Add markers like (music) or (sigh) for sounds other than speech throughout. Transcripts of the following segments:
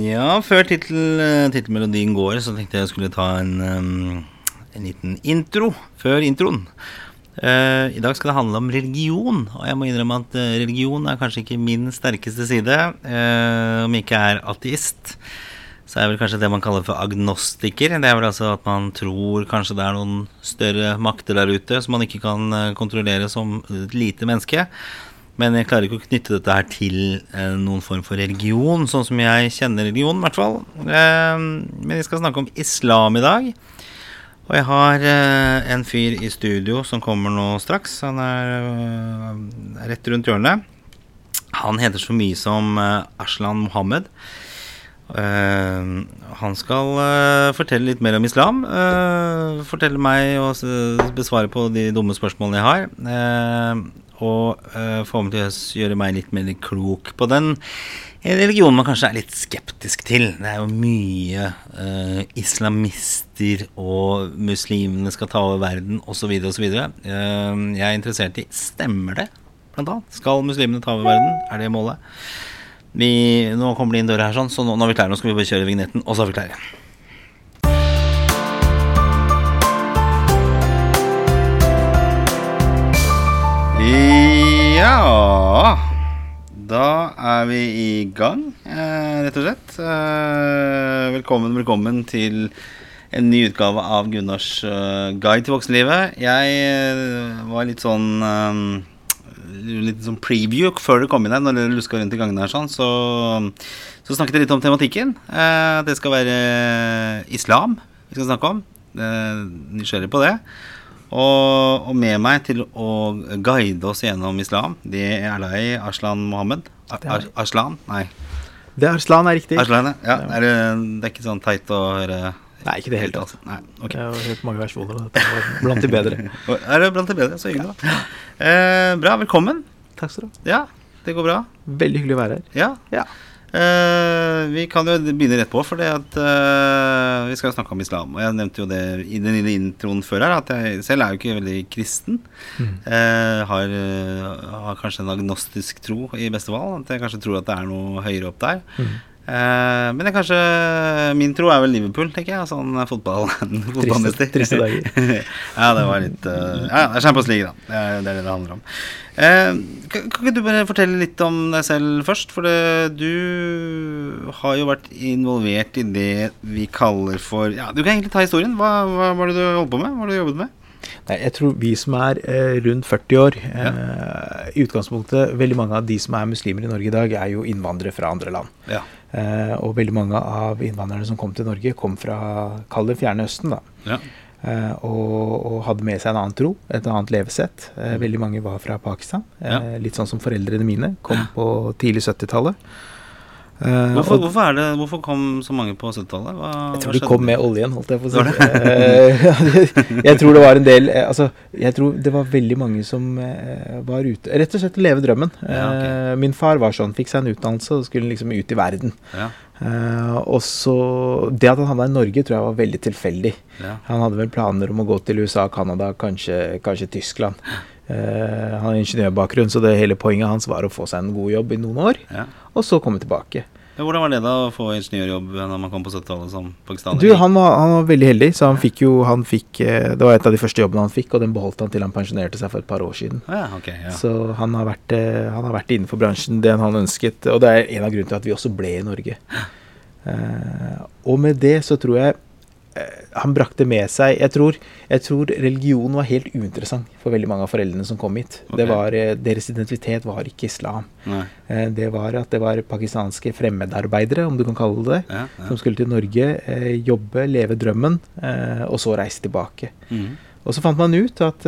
Ja, før tittel, eh, tittelmelodien går, så tenkte jeg jeg skulle ta en, um, en liten intro før introen. Uh, I dag skal det handle om religion, og jeg må innrømme at religion er kanskje ikke min sterkeste side. Om jeg ikke er ateist, så er vel kanskje det man kaller for agnostiker. Det er vel altså at man tror kanskje det er noen større makter der ute som man ikke kan kontrollere som et lite menneske. Men jeg klarer ikke å knytte dette her til eh, noen form for religion, sånn som jeg kjenner religion, i hvert fall. Eh, men vi skal snakke om islam i dag. Og jeg har eh, en fyr i studio som kommer nå straks. Han er, eh, rett rundt hjørnet. Han heter så mye som eh, Aslan Mohammed. Uh, han skal uh, fortelle litt mer om islam. Uh, fortelle meg og besvare på de dumme spørsmålene jeg har og uh, forhåpentligvis gjøre meg litt mer klok på den religionen man kanskje er litt skeptisk til. Det er jo mye uh, islamister og muslimene skal ta over verden osv. osv. Uh, jeg er interessert i stemmer det, blant annet. Skal muslimene ta over verden? Er det målet? Vi, nå kommer det inn døra her, sånn, så nå, nå er vi klare. Nå skal vi bare kjøre vignetten, og så er vi klare. Ja Da er vi i gang, eh, rett og slett. Eh, velkommen, velkommen til en ny utgave av Gunnars uh, guide til voksenlivet. Jeg var litt sånn Litt sånn preview før du kom inn her, når du luska rundt i gangene her, sånn, så, så snakket jeg litt om tematikken. Det skal være islam vi skal snakke om. nysgjerrig på det. Og, og, med meg til å guide oss gjennom islam, det er deg, Aslan Mohammed. Ar Arslan? Nei. Det er Arslan er riktig. Arslan, ja. Er det, det, er ikke sånn teit å høre Nei, ikke det hele tatt. Nei, okay. Jeg har hørt mange versjoner, dette blant de bedre. (laughs) er det blant de bedre? Så hyggelig, da. Eh, bra, velkommen. Takk skal du ha. Ja, det går bra. Veldig hyggelig å være her. Ja. ja. Uh, vi kan jo begynne rett på, for det at uh, vi skal snakke om islam. Og jeg nevnte jo det i den lille introen før her, at jeg selv er jo ikke veldig kristen. Mm. Uh, har, har, kanskje en agnostisk tro i beste fall. At jeg kanskje tror at det er noe høyere opp der. Mm. Uh, men det er kanskje Min tro er vel Liverpool, tenker jeg. Sånn fotball, (laughs) fotballmester. Triste, dager. (laughs) ja, det var litt uh, Ja, det er Champions League, da. Det er det det handler om. Uh, kan, kan ikke du bare fortelle litt om deg selv først? For det, du har jo vært involvert i det vi kaller for Ja, du kan egentlig ta historien. Hva, hva var det du holdt på med? Hva har du jobbet med? Nei, jeg tror vi som er eh, rundt 40 år ja. eh, I utgangspunktet, veldig mange av de som er muslimer i Norge i dag, er jo innvandrere fra andre land. Ja. Eh, og veldig mange av innvandrerne som kom til Norge, kom fra kall det fjerne Østen. da. Ja. Eh, og, og, hadde med seg en annen tro, et annet levesett. Eh, mm. veldig mange var fra Pakistan. Ja. Litt sånn som foreldrene mine. Kom på tidlig 70-tallet. Uh, hvorfor, hvorfor, det, hvorfor, kom så mange på 70-tallet? Jeg tror de kom med oljen, holdt jeg på å si. Uh, (laughs) jeg tror det var en del uh, Altså, jeg tror det var veldig mange som var ute Rett og slett leve drømmen. Ja, okay. min far var sånn. Fikk seg en utdannelse og skulle liksom ut i verden. Ja. og så Det at han havna i Norge, tror jeg var veldig tilfeldig. Ja. Han hadde vel planer om å gå til USA, Canada, kanskje, kanskje Tyskland. Uh, han har ingeniørbakgrunn, så det hele poenget hans var å få seg en god jobb i noen år, ja. Og så komme tilbake. Ja, hvordan var det da å få ingeniørjobb når man kom på 70-tallet som pakistaner? Du, han var, han var, veldig heldig, så han fikk jo han fikk, eh, Det var et av de første jobbene han fikk, og den beholdt han til han pensjonerte seg for et par år siden. Ja, okay, ja. Så han har, vært, eh, han har vært innenfor bransjen, det han ønsket, og det er en av grunnene til at vi også ble i Norge. Uh, og med det så tror jeg han brakte med seg jeg tror, jeg tror, religion var helt uinteressant for veldig mange av foreldrene som kom hit. Okay. Var, eh, deres identitet var ikke islam. Nei. Eh, det var at det var pakistanske fremmedarbeidere, om du kan kalle det ja, ja. som skulle til Norge, jobbe, leve drømmen, og så reise tilbake. Mm. Og så fant man ut at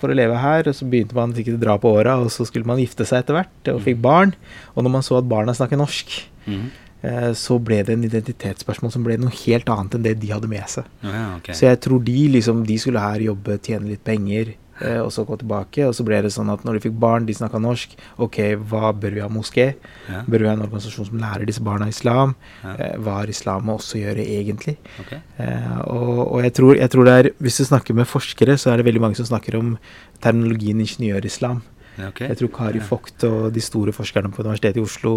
for å leve her, så begynte man sikkert å dra på åra, og så skulle man gifte seg etter hvert, og fikk barn. Og når man så at barna snakker norsk, mm. Eh, så ble det en identitetsspørsmål som ble noe helt annet enn det de hadde med seg. Ja, okay. Så jeg tror de liksom, de skulle her jobbe, tjene litt penger, eh, og så gå tilbake. Og så ble det sånn at når de fikk barn, de snakka norsk. Ok, hva bør vi ha moské? Ja. Bør vi ha en organisasjon som lærer disse barna islam? Ja. Eh, hva har islam å også gjøre, egentlig? Okay. Eh, og, og jeg, tror, jeg, tror, det er Hvis du snakker med forskere, så er det veldig mange som snakker om terminologien ingeniørislam. Ja, ok. Jeg tror Kari Vogt og de store forskerne på Universitetet i Oslo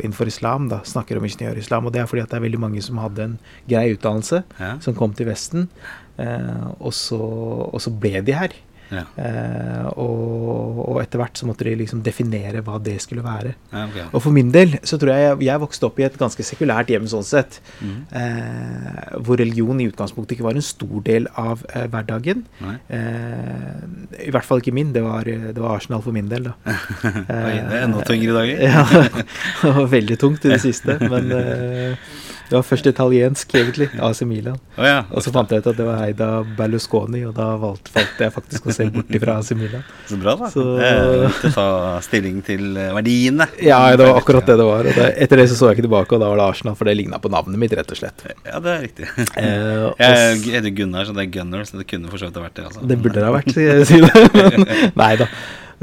innenfor islam da, snakker om ingeniørislam. Og det er fordi at det er veldig mange som hadde en grei utdannelse, Ja. som kom til Vesten, eh, og, så, og så ble de her. Ja. Eh, og, og etter hvert så måtte de liksom definere hva det skulle være. Ja, ok. Og for min del så tror jeg jeg vokste opp i et ganske sekulært hjem sånn sett. Mm. Eh, hvor religion i utgangspunktet ikke var en stor del av eh, hverdagen. Eh, I hvert fall ikke min. Det var, det var Arsenal for min del, da. (laughs) Det er enda tyngre dager. (laughs) Ja, det var veldig tungt i det siste. Men (laughs) eh, det var først italiensk, egentlig. AC Milan. Oh, ja. Og så fant jeg ut at det var Heida Berlusconi, og da valgte, valgte jeg faktisk å se bort ifra AC Milan. Så bra, da. Så- å ta stilling til eh, verdiene. Ja, det var akkurat det det var. Det, etter det så så jeg ikke tilbake, og da var det Arsenal, for det ligna på navnet mitt, rett og slett. Ja, det er riktig. Eh, (laughs) Jeg heter Gunnar, så det er Gunnar, så det kunne for så vidt ha vært det. Altså. Det burde det ha vært, jeg- (laughs) det. (laughs) Men, nei da.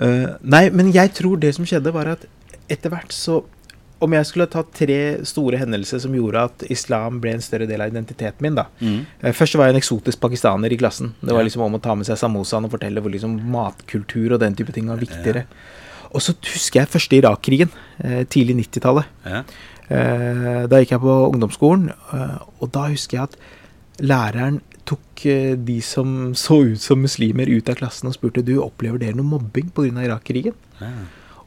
Uh, nei, men jeg tror det som skjedde, var at etter hvert så Om jeg skulle tatt tre store hendelser som gjorde at islam ble en større del av identiteten min, da. Mm. Eh, Først var jeg en eksotisk pakistaner i klassen. Det var liksom om å ta med seg samosaen og fortelle hvor liksom matkultur og den type ting var viktigere. Og så husker jeg første Irak-krigen, eh, tidlig 90-tallet. Ja. Eh, Da gikk jeg på ungdomsskolen, og da husker jeg at læreren tok de som så ut som muslimer, ut av klassen og spurte du, opplever dere noe mobbing pga. Irak-krigen. Ja.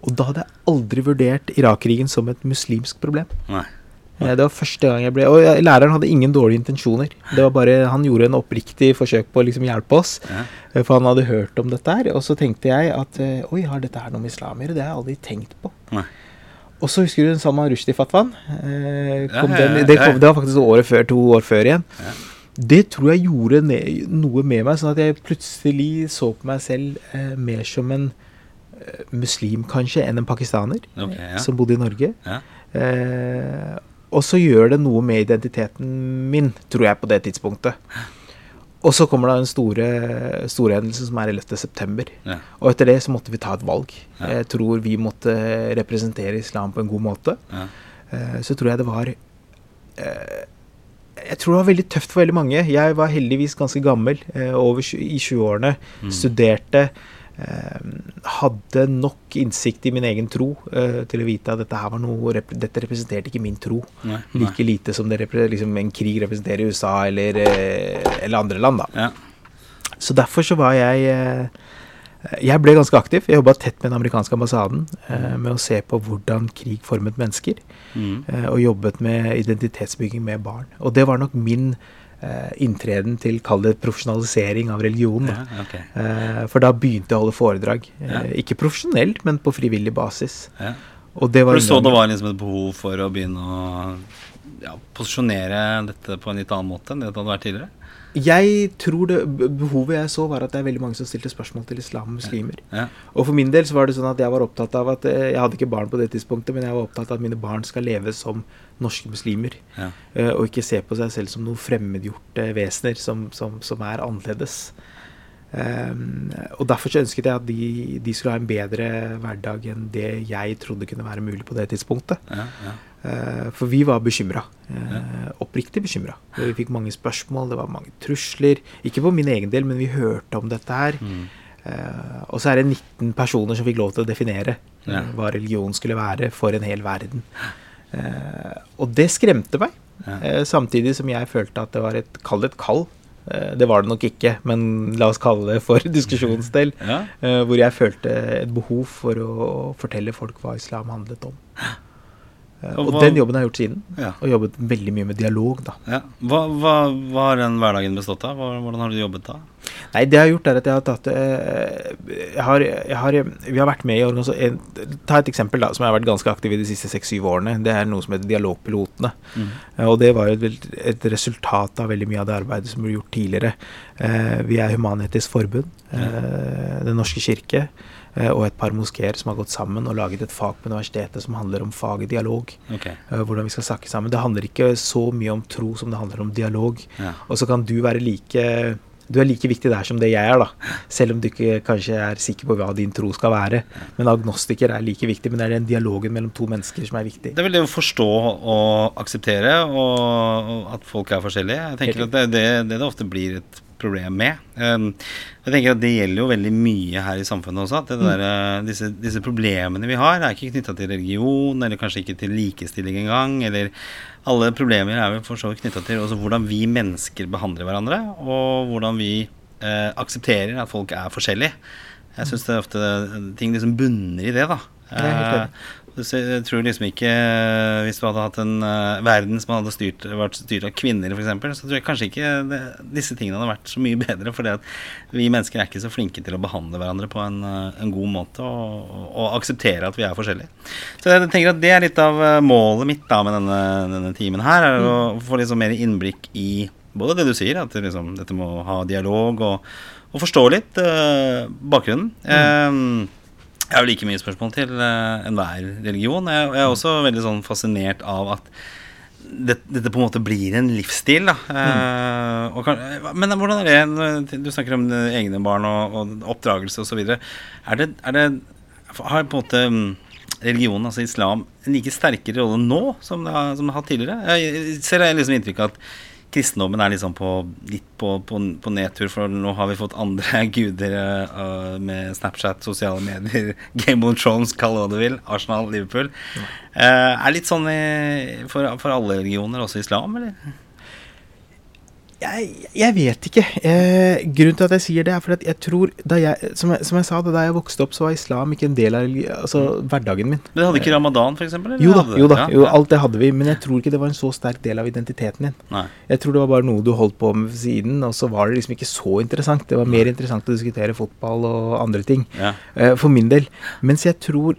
Og da hadde jeg aldri vurdert Irak-krigen som et muslimsk problem. Nei. Nei. Det var første gang jeg ble Og læreren hadde ingen dårlige intensjoner. Det var bare Han gjorde en oppriktig forsøk på å liksom hjelpe oss. Ja. eh, For han hadde hørt om dette her. Og så tenkte jeg at eh, oi, har dette her noe med islam å gjøre? Det har jeg aldri tenkt på. Nei. Og så husker du den Salman Rushdie-fatwaen? Eh, Ja, det, kom- det var faktisk året før, to år før igjen. Ja. Det tror jeg gjorde ne noe med meg, sånn at jeg plutselig så på meg selv eh, mer som en eh, muslim, kanskje, enn en pakistaner Ok, eh, ja. som bodde i Norge. Ja. Eh, og så gjør det noe med identiteten min, tror jeg, på det tidspunktet. Og så kommer da den store, store hendelsen som er 11. september. Ja. Og etter det så måtte vi ta et valg. Ja. Jeg tror vi måtte representere islam på en god måte. Ja. Eh, så tror jeg det var eh, Jeg tror det var veldig tøft for veldig mange. Jeg var heldigvis ganske gammel, eh, over i 20-årene. Mm. Studerte. Eh, hadde nok innsikt i min egen tro eh, til å vite at dette her var noe Dette representerte ikke min tro. Nei. Nei. Like lite som det liksom en krig representerer USA eller, eh, eller andre land. da Ja. så derfor så var jeg eh, Jeg ble ganske aktiv. Jeg jobba tett med den amerikanske ambassaden eh, med å se på hvordan krig formet mennesker. Mm. eh, Og jobbet med identitetsbygging med barn. Og det var nok min eh, inntreden til, kall det profesjonalisering av religion. Da. Ja, okay. Eh, For da begynte jeg å holde foredrag. Eh, Ja. Ikke profesjonelt, men på frivillig basis. Ja. Og det var For du så det var liksom et behov for å begynne å ja, posisjonere dette på en litt annen måte enn det det hadde vært tidligere? Jeg tror det behovet jeg så, var at det er veldig mange som stilte spørsmål til islam og muslimer. Ja. Og for min del så var det sånn at jeg var opptatt av at eh, Jeg hadde ikke barn på det tidspunktet, men jeg var opptatt av at mine barn skal leve som norske muslimer. Ja. eh, Og ikke se på seg selv som noen fremmedgjorte vesener som, som, som er annerledes. Um, og derfor så ønsket jeg at de, de skulle ha en bedre hverdag enn det jeg trodde kunne være mulig på det tidspunktet. Ja, ja. Eh, for vi var bekymra. Uh, oppriktig bekymra. Vi fikk mange spørsmål, det var mange trusler. Ikke på min egen del, men vi hørte om dette her. Mm. Eh, og så er det 19 personer som fikk lov til å definere eh, Ja. hva religion skulle være for en hel verden. Eh, og det skremte meg, eh, samtidig som jeg følte at det var et Kall et kall. Eh, det var det nok ikke, men la oss kalle det for (laughs) diskusjonens del. Ja. eh, hvor jeg følte et behov for å fortelle folk hva islam handlet om. Og hva- den jobben har jeg gjort siden. Ja. Og jobbet veldig mye med dialog, da. Ja. Hva, hva, hva har den hverdagen bestått av? Hvordan har du jobbet da? Nei, det jeg har gjort, er at jeg har tatt eh, jeg har, jeg har, Vi har vært med i organisasjonen Ta et eksempel, da, som jeg har vært ganske aktiv i de siste seks-syv årene. Det er noe som heter Dialogpilotene. Mm. Eh, Og det var jo et, et resultat av veldig mye av det arbeidet som ble gjort tidligere. Eh, vi er Human-Etisk Forbund, mm. Den norske kirke eh, og et par moskeer som har gått sammen og laget et fag på universitetet som handler om faget dialog. Ok. eh, hvordan vi skal snakke sammen. Det handler ikke så mye om tro som det handler om dialog. Ja. Og så kan du være like du er like viktig der som det jeg er, da. Selv om du ikke kanskje er sikker på hva din tro skal være. Men agnostiker er like viktig, men det er den dialogen mellom to mennesker som er viktig. Det er vel det å forstå og akseptere, og, at folk er forskjellige. Jeg tenker at det, det, det det ofte blir et problem med. Um, jeg tenker at Det gjelder jo veldig mye her i samfunnet også. at det der, eh, disse, disse problemene vi har, er ikke knytta til religion, eller kanskje ikke til likestilling engang. eller Alle problemer er vi for så vidt knytta til hvordan vi mennesker behandler hverandre, og hvordan vi eh, aksepterer at folk er forskjellige. Jeg syns ofte ting liksom bunner i det. da. Jeg Jeg tror liksom ikke eh, Hvis du hadde hatt en eh, verden som hadde styrt, vært styrt av kvinner, f.eks., så tror jeg kanskje ikke det, disse tingene hadde vært så mye (laughs) bedre. For vi mennesker er ikke så flinke til å behandle hverandre på en, eh, en god måte og, og akseptere at vi er forskjellige. Så jeg tenker at det er litt av målet mitt da med denne, denne timen her. Er å få liksom mer innblikk i både det du sier, at det liksom, dette må ha dialog og, og forstå litt uh, bakgrunnen. Eh, jeg har like mye spørsmål til uh, enhver religion. Jeg, jeg er også veldig sånn fascinert av at det, dette på en måte blir en livsstil. Da. Mm. og kan, men hvordan er det Du snakker om eh, egne barn og, og oppdragelse osv. Er det, er det Har på en måte mm, religionen, altså islam, en like sterkere rolle nå som det har, som det har tidligere? Jeg ser jeg liksom inntrykk av at kristendommen er liksom på, litt på, på, på nedtur, for nå har vi fått andre (laughs) guder uh, med Snapchat, sosiale medier, (laughs) Game of Thrones, kall hva du vil, Arsenal, Liverpool. Uh, er litt sånn i, for, for alle religioner, også islam, eller? Jeg, jeg vet ikke. Eh, grunnen til at jeg sier det, er fordi at jeg tror jeg, som, jeg, som jeg sa, da jeg vokste opp, så var islam ikke en del av altså, hverdagen min. Men hadde ikke ramadan, f.eks.? Jo da, jo da, jo, alt det hadde vi, men jeg tror ikke det var en så sterk del av identiteten din. Nei. Jeg tror det var bare noe du holdt på med ved siden, og så var det liksom ikke så interessant. Det var mer interessant å diskutere fotball og andre ting, Ja. eh, for min del. Mens jeg tror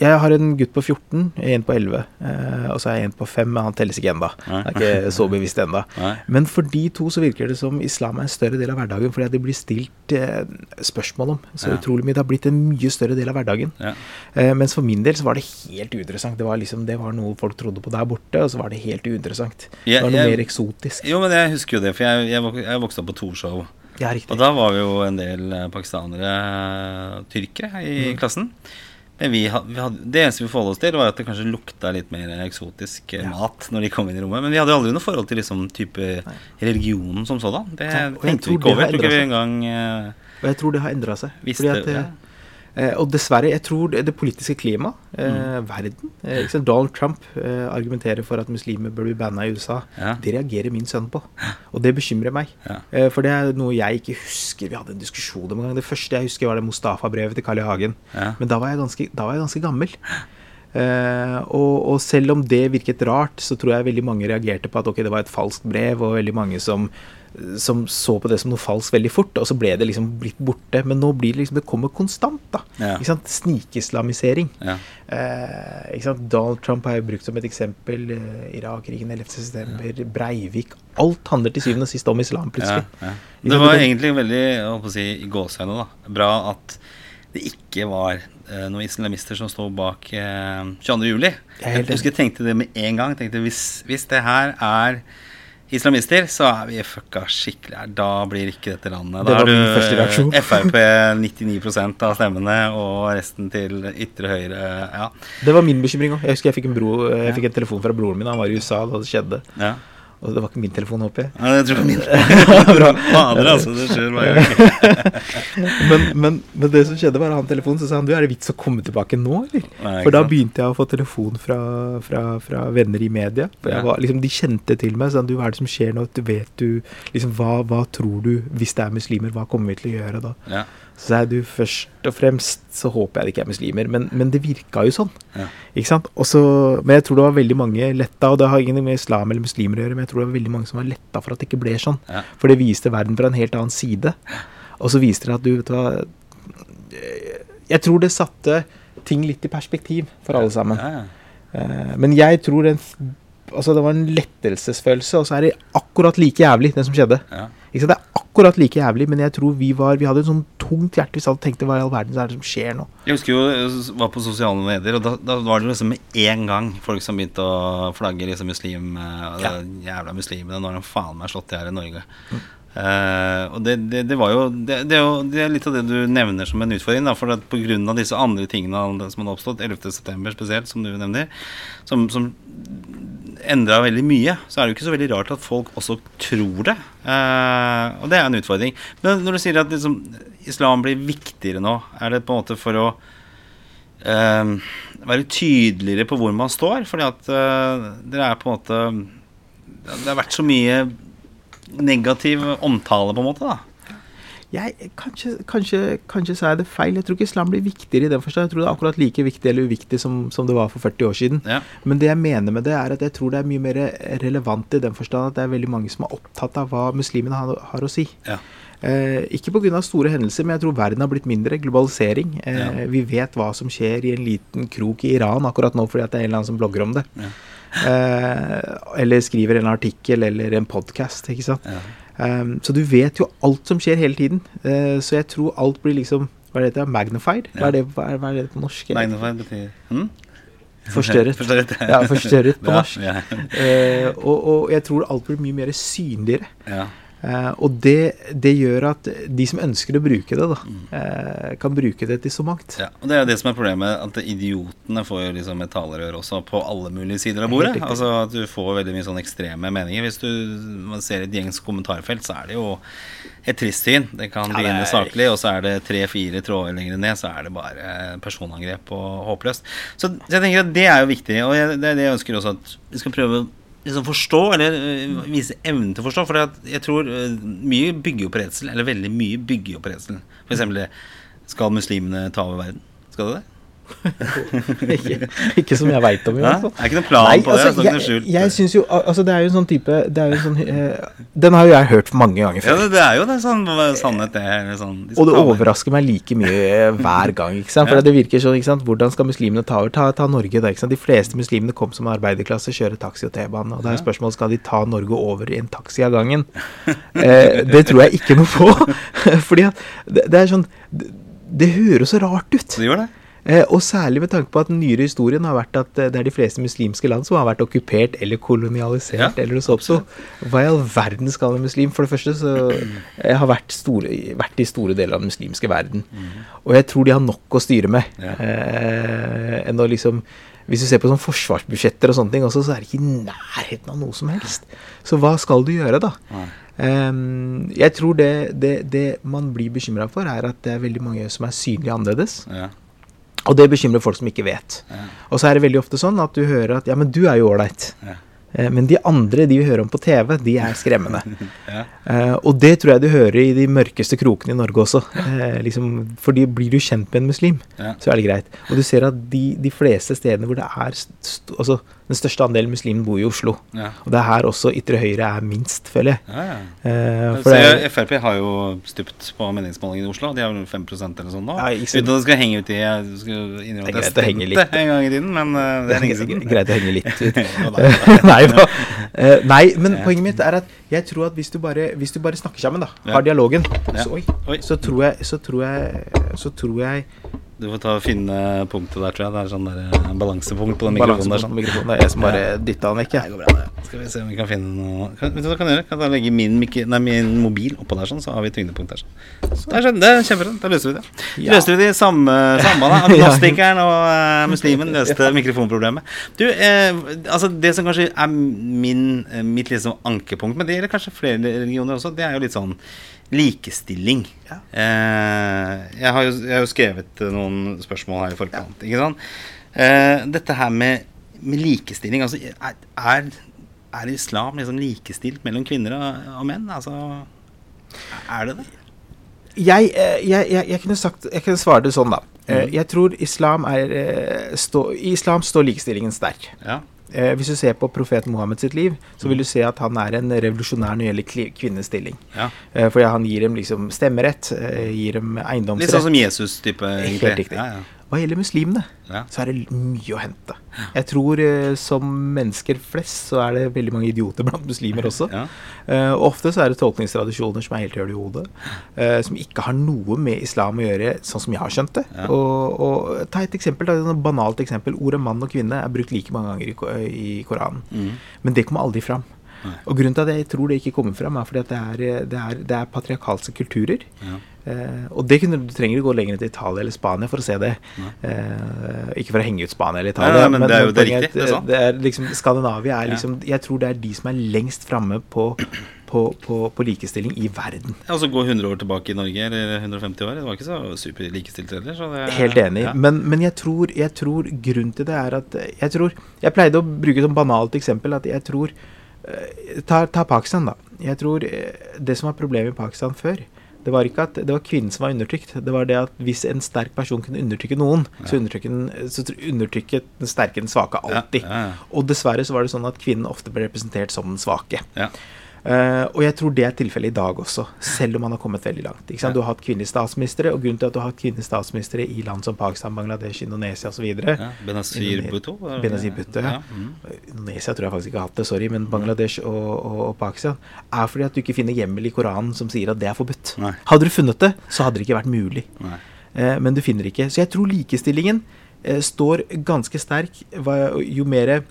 Jeg har en gutt på 14, en på 11, eh, og så er jeg en på 5, men han telles ikke ennå. Er ikke så bevisst ennå. Men for de to så virker det som islam er en større del av hverdagen, fordi det blir stilt eh, spørsmål om så Ja. utrolig mye. Det har blitt en mye større del av hverdagen. Ja. Eh, mens for min del så var det helt uinteressant. Det var liksom, det var noe folk trodde på der borte, og så var det helt uinteressant. Det var noe jeg- mer eksotisk. Jo, men jeg husker jo det, for jeg, jeg, jeg vokste opp på Torshov. Ja, Og da var vi jo en del eh, pakistanere, tyrkere, i Mm. klassen. Men vi had, vi hadde, det eneste vi forholdt oss til, var at det kanskje lukta litt mer eksotisk eh, Ja. mat når de kom inn i rommet. Men vi hadde jo aldri noe forhold til liksom type religionen som sådan. Det tenkte vi ikke over. Jeg tror ikke vi engang uh, Og jeg tror det har endra seg. visste Fordi at, ja. Eh, og dessverre, jeg tror det, det politiske klimaet, eh, Mm. verden ikke? Donald Trump argumenterer for at muslimer bør bli banna i USA. Ja. Det reagerer min sønn på. Og det bekymrer meg. Ja. Eh, for det er noe jeg ikke husker. Vi hadde en diskusjon om en gang. Det første jeg husker, var det Mustafa-brevet til Carl I. Hagen. Ja. Men da var jeg ganske, da var jeg ganske gammel. Uh, og, og selv om det virket rart, så tror jeg veldig mange reagerte på at ok, det var et falskt brev, og veldig mange som, som så på det som noe falskt veldig fort, og så ble det liksom blitt borte. Men nå blir det liksom Det kommer konstant, da. Ja. Ikke sant? Snikislamisering. Ja. Eh, ikke sant? Donald Trump har jeg brukt som et eksempel. Eh, Irak-krigen 11.9., Breivik Alt handler til syvende og sist om islam, plutselig. ja. Det var egentlig veldig jeg holdt å si, i gåseøynene da, bra at det ikke var eh, noen islamister som sto bak eh, 22. juli. Jeg Jeg husker jeg tenkte det med en gang. Tenkte hvis, hvis det her er islamister, så er vi fucka skikkelig her. Da blir ikke dette landet. Da det er du eh, Frp 99% av stemmene, og resten til ytre høyre. Ja. Det var min bekymring òg. Jeg husker jeg fikk en, bro, jeg fikk en telefon fra broren min. Han var i USA da det skjedde. ja. Og det var ikke min telefon, håper jeg. ja jeg tror det var min. (laughs) (laughs) Fader, altså. Det skjer hver gang. (laughs) Men, men, men det som skjedde, var at han telefonen så sa han, du, er det vits å komme tilbake nå, eller? Nei, For da begynte jeg å få telefon fra, fra, fra venner i media. Var, liksom, de kjente til meg. Sånn, du, hva er det som skjer nå? Du vet du liksom, hva, hva tror du, hvis det er muslimer, hva kommer vi til å gjøre da? Ja. Så er du, først og fremst så håper jeg det ikke er muslimer. Men, men det virka jo sånn. Ja. Ikke sant? Også, men jeg tror det var veldig mange letta, og det har ingenting med islam eller muslimer å gjøre, men jeg tror det var veldig mange som var letta for at det ikke ble sånn. Ja. For det viste verden fra en helt annen side. Og så viste det at du vet hva Jeg tror det satte ting litt i perspektiv for alle sammen. Ja, ja. Eh, Men jeg tror den Altså, det var en lettelsesfølelse, og så er det akkurat like jævlig, det som skjedde. Ja. Ikke sant? Det er akkurat like jævlig, men jeg tror vi var Vi hadde et sånn tungt hjerte. Vi alle tenkte hva i all verden er det som skjer nå? Jeg husker jo jeg var på sosiale medier, og da, da var det liksom med en gang folk som begynte å flagge liksom muslim eh, Ja. de Jævla muslimene, nå har de faen meg slått til her i Norge. Eh, og det, det, det var jo det, det, er jo det er litt av det du nevner som en utfordring. Da, for at av disse andre tingene som hadde oppstått, 11.9. spesielt, som du nevner, som, som endra veldig mye, så er det jo ikke så veldig rart at folk også tror det. Eh, og det er en utfordring. Men når du sier at liksom, islam blir viktigere nå, er det på en måte for å eh, være tydeligere på hvor man står? Fordi at eh, dere er på en måte Det har vært så mye negativ omtale, på en måte, da. Jeg, kanskje, kanskje, kanskje sa jeg det feil. Jeg tror ikke islam blir viktigere i den forstand. Jeg tror det er akkurat like viktig eller uviktig som, som det var for 40 år siden. Ja. Men det jeg mener med det, er at jeg tror det er mye mer relevant i den forstand at det er veldig mange som er opptatt av hva muslimene har, har å si. Ja. Eh, ikke pga. store hendelser, men jeg tror verden har blitt mindre. Globalisering. Eh, Ja. Vi vet hva som skjer i en liten krok i Iran akkurat nå fordi at det er en eller annen som blogger om det. Ja. Eh, eller skriver en artikkel eller en podkast. Ikke sant. Ja. Um, så du vet jo alt som skjer hele tiden. Uh, så jeg tror alt blir liksom Hva er det det? Magnified? Hva er det, hva er, hva er det på norsk? Magnified betyr hm? Forstørret. (laughs) forstørret. Ja, forstørret på (laughs) norsk. Ja, Eh, og, og jeg tror alt blir mye mer synligere. ja. Eh, og det, det gjør at de som ønsker å bruke det, da, Mm. eh, kan bruke det til så mangt. Ja, og Det er jo det som er problemet, at idiotene får jo liksom et talerør også på alle mulige sider av bordet. Altså at Du får veldig mye sånn ekstreme meninger. Hvis du ser et gjengs kommentarfelt, så er det jo et trist syn. Det kan Ja, begynne saklig, og så er det tre-fire tråder lenger ned, så er det bare personangrep og håpløst. Så jeg tenker at det er jo viktig, og jeg, det er det jeg ønsker også at vi skal prøve liksom forstå, eller øh, vise evnen til å forstå. For jeg tror øh, mye bygger jo på redsel, eller veldig mye bygger jo på redsel. Eksempel Skal muslimene ta over verden? Skal det det? (laughs) ikke, ikke som jeg veit om, i hvert fall. Er ikke noen plan Nei, på det? altså, så er det jeg, skjult. jeg synes jo Altså, det er jo en sånn type det er en sånn, uh, Den har jo jeg hørt mange ganger ja, før. det, det er jo det sånn sannhet, det. Eller sånn, de Og det planer. overrasker meg like mye eh, hver gang. ikke sant? For Ja. det virker sånn, ikke sant? Hvordan skal muslimene ta over? Ta, ta Norge, da. De fleste muslimene kom som arbeiderklasse, kjører taxi og T-bane. Og da er Ja. spørsmålet skal de ta Norge over i en taxi av gangen. uh, (laughs) det tror jeg ikke noe på. (laughs) Fordi at det, det er sånn det, det høres så rart ut. Det gjør det? Eh, og særlig med tanke på at den nyere historien har vært at eh, det er de fleste muslimske land som har vært okkupert eller kolonialisert. Ja, eller noe sånt. Så hva i all verden skal en muslim? For det første så Jeg har vært, store, vært i store deler av den muslimske verden. Og jeg tror de har nok å styre med. Ja. Eh, enn å liksom hvis du ser på sånn forsvarsbudsjetter og sånne ting også, så er det ikke i nærheten av noe som helst. Så hva skal du gjøre, da? Ehm, jeg tror det, det, det man blir bekymra for, er at det er veldig mange som er synlig annerledes. Ja. Og det bekymrer folk som ikke vet. Ja. Og så er det veldig ofte sånn at du hører at ja, men du er jo ålreit. Ja. Eh, Men de andre de vi hører om på TV, de er skremmende. (laughs) Ja. Eh, og det tror jeg du hører i de mørkeste krokene i Norge også. Eh, liksom, fordi blir du kjent med en muslim, Ja. så er det greit. Og du ser at de, de fleste stedene hvor det er altså, Den største andelen muslimer bor i Oslo. Ja. Og det er her også ytre høyre er minst, føler jeg. Ja, ja. Eh, Så er, Frp har jo stupt på meningsmålingene i Oslo. De har vel 5% eller sånn nå. Uten at det skal henge uti Jeg skal innrømme Det at jeg stemte en gang i tiden, men uh, det er lenge siden. greit å henge litt ut. (laughs) (laughs) Nei. (laughs) Eh, nei, men poenget mitt er at jeg tror at hvis du bare, hvis du bare snakker sammen, da, har dialogen, så, oi, Oi. så tror jeg Så tror jeg, så tror jeg Du får ta og finne punktet der, tror jeg. Det er sånn der, eh, balansepunkt på den mikrofonen der. Sånn. mikrofonen. Det er jeg som bare dytta den vekk, Ja. bra. Skal vi se om vi kan finne noe kan, Vet du hva jeg kan gjøre? Kan jeg legge min, nei, min mobil oppå der, sånn, så har vi tyngdepunkt der. Sånn. Det er, sånn, det er kjempebra. Da løser vi det. Ja. Løste vi det samme sambandet? (laughs) Agnostikeren og uh, muslimen (laughs) løste mikrofonproblemet. Du, eh, altså Det som kanskje er min, eh, mitt liksom ankepunkt, men det gjelder kanskje flere religioner også, det er jo litt sånn likestilling. Ja. Eh, jeg, har jo, jeg har jo skrevet eh, noen spørsmål her i forkant. Sant? Eh, dette her med, med likestilling altså, er, er, er islam liksom likestilt mellom kvinner og, og menn? Altså, er det det? Jeg, eh, jeg, jeg, kunne sagt Jeg kunne svare det sånn, da. Eh, Mm. Jeg tror islam er stå, I islam står likestillingen sterk. Ja. Eh, hvis du ser på profeten Mohammed sitt liv, så vil du se at han er en revolusjonær når det gjelder kli- stilling. ja. Eh, fordi han gir dem liksom stemmerett, eh, gir dem Litt eiendomsrett. sånn som Jesus-type. egentlig. Helt riktig. Ja, ja. Hva gjelder muslimene, Ja. så er det mye å hente. Jeg tror eh, som mennesker flest, så er det veldig mange idioter blant muslimer også. Ja. Uh, ofte så er det tolkningstradisjoner som er helt høl i hodet. Uh, som ikke har noe med islam å gjøre, sånn som jeg har skjønt det. Ja. Og, og Ta et eksempel, da, et banalt eksempel. Ordet mann og kvinne er brukt like mange ganger i, i Koranen. Mm. Men det kommer aldri fram. Og grunnen til at jeg tror det ikke kommer fram, er fordi at det er, det er, det er patriarkalske kulturer. Ja. Eh, og det kunne, du trenger ikke gå lenger til Italia eller Spania for å se det. Eh, ikke for å henge ut Spania eller Italia, Nei, nei, men det er jo- det er riktig, det er sant. det er liksom, Skandinavia er Ja. liksom Jeg tror det er de som er lengst framme på, på, på, på likestilling i verden. Altså gå 100 år tilbake i Norge, eller 150 år. Det var ikke så superlikestilt heller. Så det, Helt enig. Ja. Men, men jeg, tror, jeg tror grunnen til det er at Jeg tror Jeg pleide å bruke som banalt eksempel at jeg tror eh, Ta, ta Pakistan, da. Jeg tror eh, Det som var problemet i Pakistan før, det var ikke at det var kvinnen som var undertrykt. Det var det at hvis en sterk person kunne undertrykke noen, så, undertrykker den, så undertrykket den sterke den svake alltid. Ja, ja, ja. Og dessverre så var det sånn at kvinnen ofte ble representert som den svake. Eh, og jeg tror det er tilfellet i dag også, selv om man har kommet veldig langt. Ja. Du har hatt kvinnelige statsministre, og grunnen til at du har hatt kvinnelige statsministre i land som Pakistan, Bangladesh, Indonesia osv. Ja. Benazir Bhutto? Benazir Bhutto, ja. Mm. Indonesia tror jeg faktisk ikke har hatt det, sorry, men Bangladesh og, og, og Pakistan er fordi at du ikke finner hjemmel i Koranen som sier at det er forbudt. Nei. Hadde du funnet det, så hadde det ikke vært mulig. Eh, men du finner ikke. Så jeg tror likestillingen uh, står ganske sterk jo mer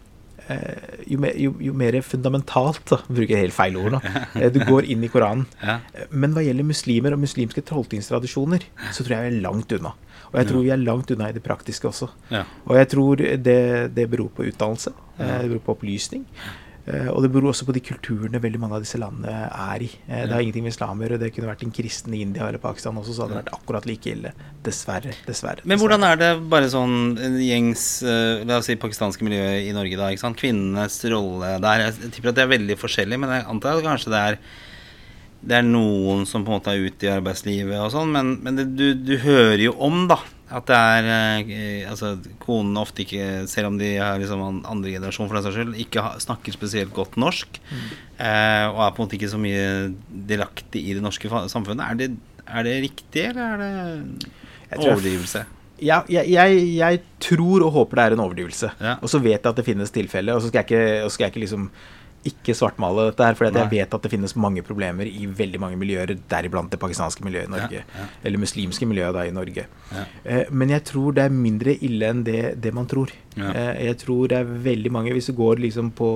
jo, mer, jo, jo mer fundamentalt, da, bruker jeg helt feil ord nå, (laughs) eh, du går inn i Koranen. Ja. Eh, Men hva gjelder muslimer og muslimske tolkningstradisjoner, så tror jeg vi er langt unna. Og jeg tror vi er langt unna i det praktiske også. Ja. Og jeg tror det, det beror på utdannelse, eh, det beror på opplysning. Eh, Og det beror også på de kulturene veldig mange av disse landene er i. Eh, Det har ingenting med islam å gjøre. Det kunne vært en kristen i India eller Pakistan også, så hadde det vært akkurat like ille. Dessverre. Dessverre. Men hvordan er det bare sånn gjengs eh, La oss si pakistanske miljø i Norge, da. ikke sant? Kvinnenes rolle der. Jeg tipper at det er veldig forskjellig, men jeg antar at kanskje det er det er noen som på en måte er ute i arbeidslivet og sånn, men, men det, du, du hører jo om, da. At det er eh, Altså, konene ofte ikke, selv om de er liksom andre generasjon for den saks skyld, ikke ha, snakker spesielt godt norsk. Eh, og er på en måte ikke så mye delaktig i det norske samfunnet. Er det, er det riktig, eller er det overdrivelse? Ja, jeg, jeg, jeg tror og håper det er en overdrivelse. Ja. Og så vet jeg at det finnes tilfeller. Og så skal jeg ikke, skal jeg ikke liksom ikke svartmale dette her, for jeg vet at det finnes mange problemer i veldig mange miljøer, deriblant det pakistanske miljøet i Norge. Ja, ja. Eller muslimske miljøet da i Norge. Ja. Eh, men jeg tror det er mindre ille enn det, det man tror. Eh, jeg tror det er veldig mange Hvis du går liksom på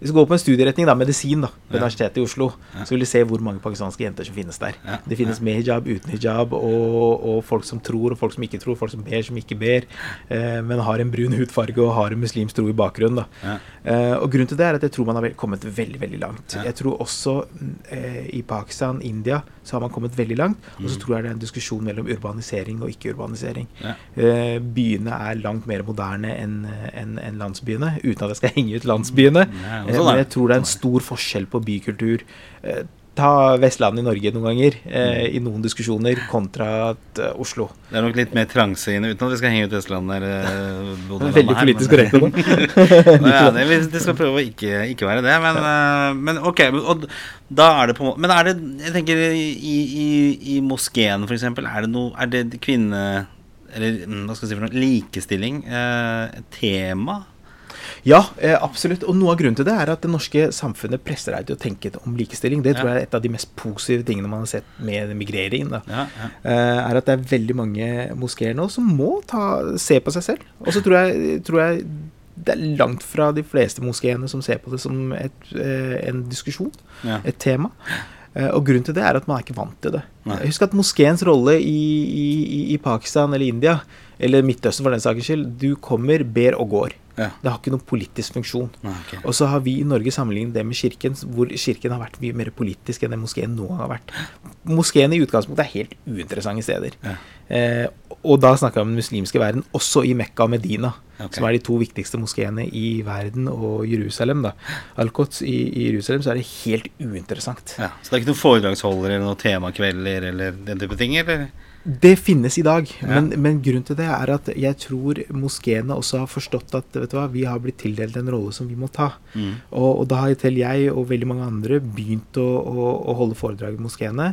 hvis du går på en studieretning, da, medisin, da, Ja. Universitetet i Oslo, Ja. så vil du se hvor mange pakistanske jenter som finnes der. Ja. Det finnes med hijab, uten hijab, og, og folk som tror, og folk som ikke tror, folk som ber, som ikke ber, eh, men har en brun hudfarge og har en muslimsk tro i bakgrunnen. da. Ja. Eh, og grunnen til det er at jeg tror man har kommet veldig veldig langt. Ja. Jeg tror også eh, i Pakistan, India, så har man kommet veldig langt. Og så Mm. tror jeg det er en diskusjon mellom urbanisering og ikke-urbanisering. Ja. Eh, byene er langt mer moderne enn en, en landsbyene, uten at jeg skal henge ut landsbyene. Sånn men det. jeg tror det er en stor forskjell på bykultur. Eh, ta Vestlandet i Norge noen ganger, eh, Mm. i noen diskusjoner, kontra at, uh, Oslo. Det er nok litt mer transe uten at vi skal henge ut Vestlandet eller (laughs) Uh, Bodø Veldig her, politisk korrekt (laughs) nå. Ja, det, vi- det skal prøve å ikke, ikke være det, men, uh, men ok. Og da er det på Men er det Jeg tenker i, i, i moskeen, for eksempel, er det noe Er det kvinne... Eller mm, hva skal jeg si for noe? Likestilling eh, tema? Ja, eh, absolutt. Og noe av grunnen til det er at det norske samfunnet presser deg til å tenke om likestilling. Det tror jeg er et av de mest positive tingene man har sett med migrering. Da. Eh, er at det er veldig mange moskeer nå som må ta, se på seg selv. Og så tror jeg, tror jeg det er langt fra de fleste moskeene som ser på det som et, eh, en diskusjon, Ja. et tema. Eh, og grunnen til det er at man er ikke vant til det. Nei. Husk at moskeens rolle i, i, i Pakistan eller India, eller Midtøsten for den saks skyld, du kommer, ber og går. Ja. Det har ikke noen politisk funksjon. Nei, okay. Og så har vi i Norge sammenlignet det med kirken, hvor kirken har vært mye mer politisk enn det moskeen noen gang har vært. Moskeen i utgangspunktet er helt uinteressante steder. Ja. Eh, og da snakker vi om den muslimske verden, også i Mekka og Medina, okay. som er de to viktigste moskeene i verden, og Jerusalem. da. Al-Quds i, i Jerusalem, så er det helt uinteressant. Ja, så det er ikke noen foredragsholder eller noen temakvelder eller den type ting, eller? Det finnes i dag, Ja. men, men grunnen til det er at jeg tror moskeene også har forstått at vet du hva, vi har blitt tildelt en rolle som vi må ta. Mm. Og, og da har til jeg og veldig mange andre begynt å, å, å holde foredrag i moskeene.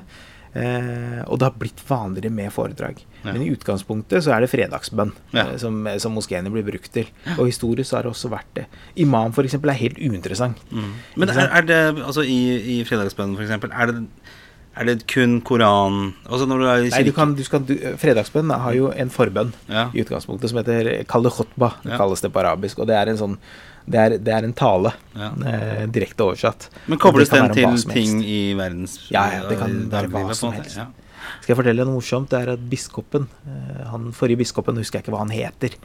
Eh, og det har blitt vanligere med foredrag. Ja. Men i utgangspunktet så er det fredagsbønn Ja. eh, som, som moskeene blir brukt til. Og historisk så har det også vært det. Imam eksempel er helt uinteressant. Mm. Men er, er det Altså i, i fredagsbønnen, eksempel, er det Er det kun Koran Altså når du er i Nei, du kan, du skal, du, fredagsbønn har jo en forbønn Ja. i utgangspunktet som heter kall det khutba, Ja. kalles det på arabisk. Og det er en sånn Det er, det er en tale, Ja. eh, direkte oversatt. Men kobles den til ting i verdens Ja, ja, det kan være hva som helst. Ja. Skal jeg fortelle deg noe morsomt? Det er at biskopen, eh, han forrige biskopen, husker jeg ikke hva han heter.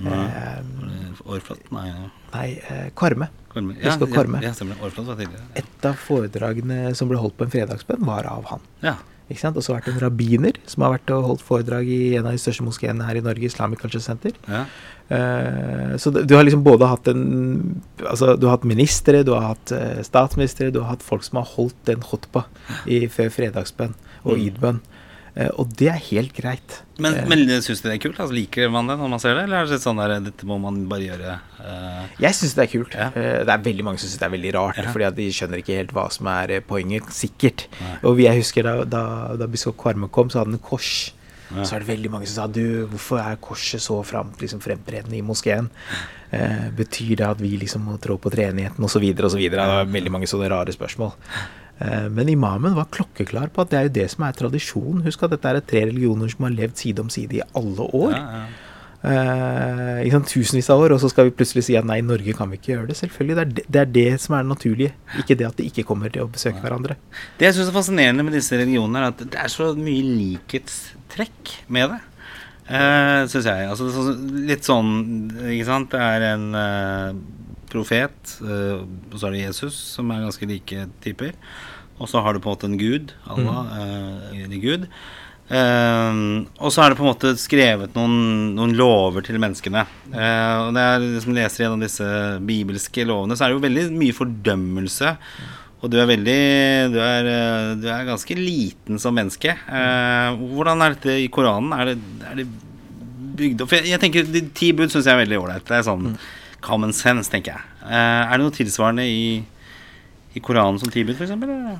Eh, Årflot? Nei. nei, eh, Karme. Ja, Biskop Korme. Ja, ja, stemmer. Årflat var tidligere. Et av foredragene som ble holdt på en fredagsbønn, var av han. Ja. Ikke sant? Og så har det vært en rabbiner som har vært og holdt foredrag i en av de største moskeene her i Norge, Islamic Culture Center. ja. Uh, så du har liksom både hatt en Altså, du har hatt ministre, du har hatt statsministre, du har hatt folk som har holdt den khutba i, før fredagsbønn og Mm. id-bønn. Eh, og det er helt greit. Men, Eh, men syns du det er kult? Altså, liker man det når man ser det, eller er det sånn der dette må man bare gjøre? Uh... Jeg syns det er kult. Ja. Det er veldig mange som syns det er veldig rart, Ja. fordi at de skjønner ikke helt hva som er poenget, sikkert. Nei. Og jeg husker da, da, da biskop Kvarme kom, så hadde han kors. Ja. Så er det veldig mange som sa du, hvorfor er korset så frem, liksom frembredende i moskeen? Eh, betyr det at vi liksom må trå på treenigheten osv. osv.? Det var veldig mange sånne rare spørsmål. Eh, men imamen var klokkeklar på at det er jo det som er tradisjonen. Husk at dette er tre religioner som har levd side om side i alle år. ja, ja. Uh, sant, tusenvis av år, og så skal vi plutselig si at nei, i Norge kan vi ikke gjøre det. Selvfølgelig, det er det, det er det som er det naturlige, ikke det at de ikke kommer til å besøke hverandre. Det jeg syns er fascinerende med disse religionene, er at det er så mye likhetstrekk med det. Uh, syns jeg. Altså, litt sånn Ikke sant. Det er en eh, profet, eh, og så er det Jesus, som er ganske like typer. Og så har du på en måte en gud. Allah, mm. en gud. Uh, og så er det på en måte skrevet noen, noen lover til menneskene. Uh, og det er liksom leser gjennom disse bibelske lovene, så er det jo veldig mye fordømmelse. Og du er veldig Du er, eh, du er ganske liten som menneske. Uh, hvordan er dette i Koranen? Er det, er det bygd opp For jeg, jeg tenker De ti bud syns jeg er veldig ålreit. Det er sånn common sense, tenker jeg. Eh, er det noe tilsvarende i, i Koranen som tilbud, f.eks.?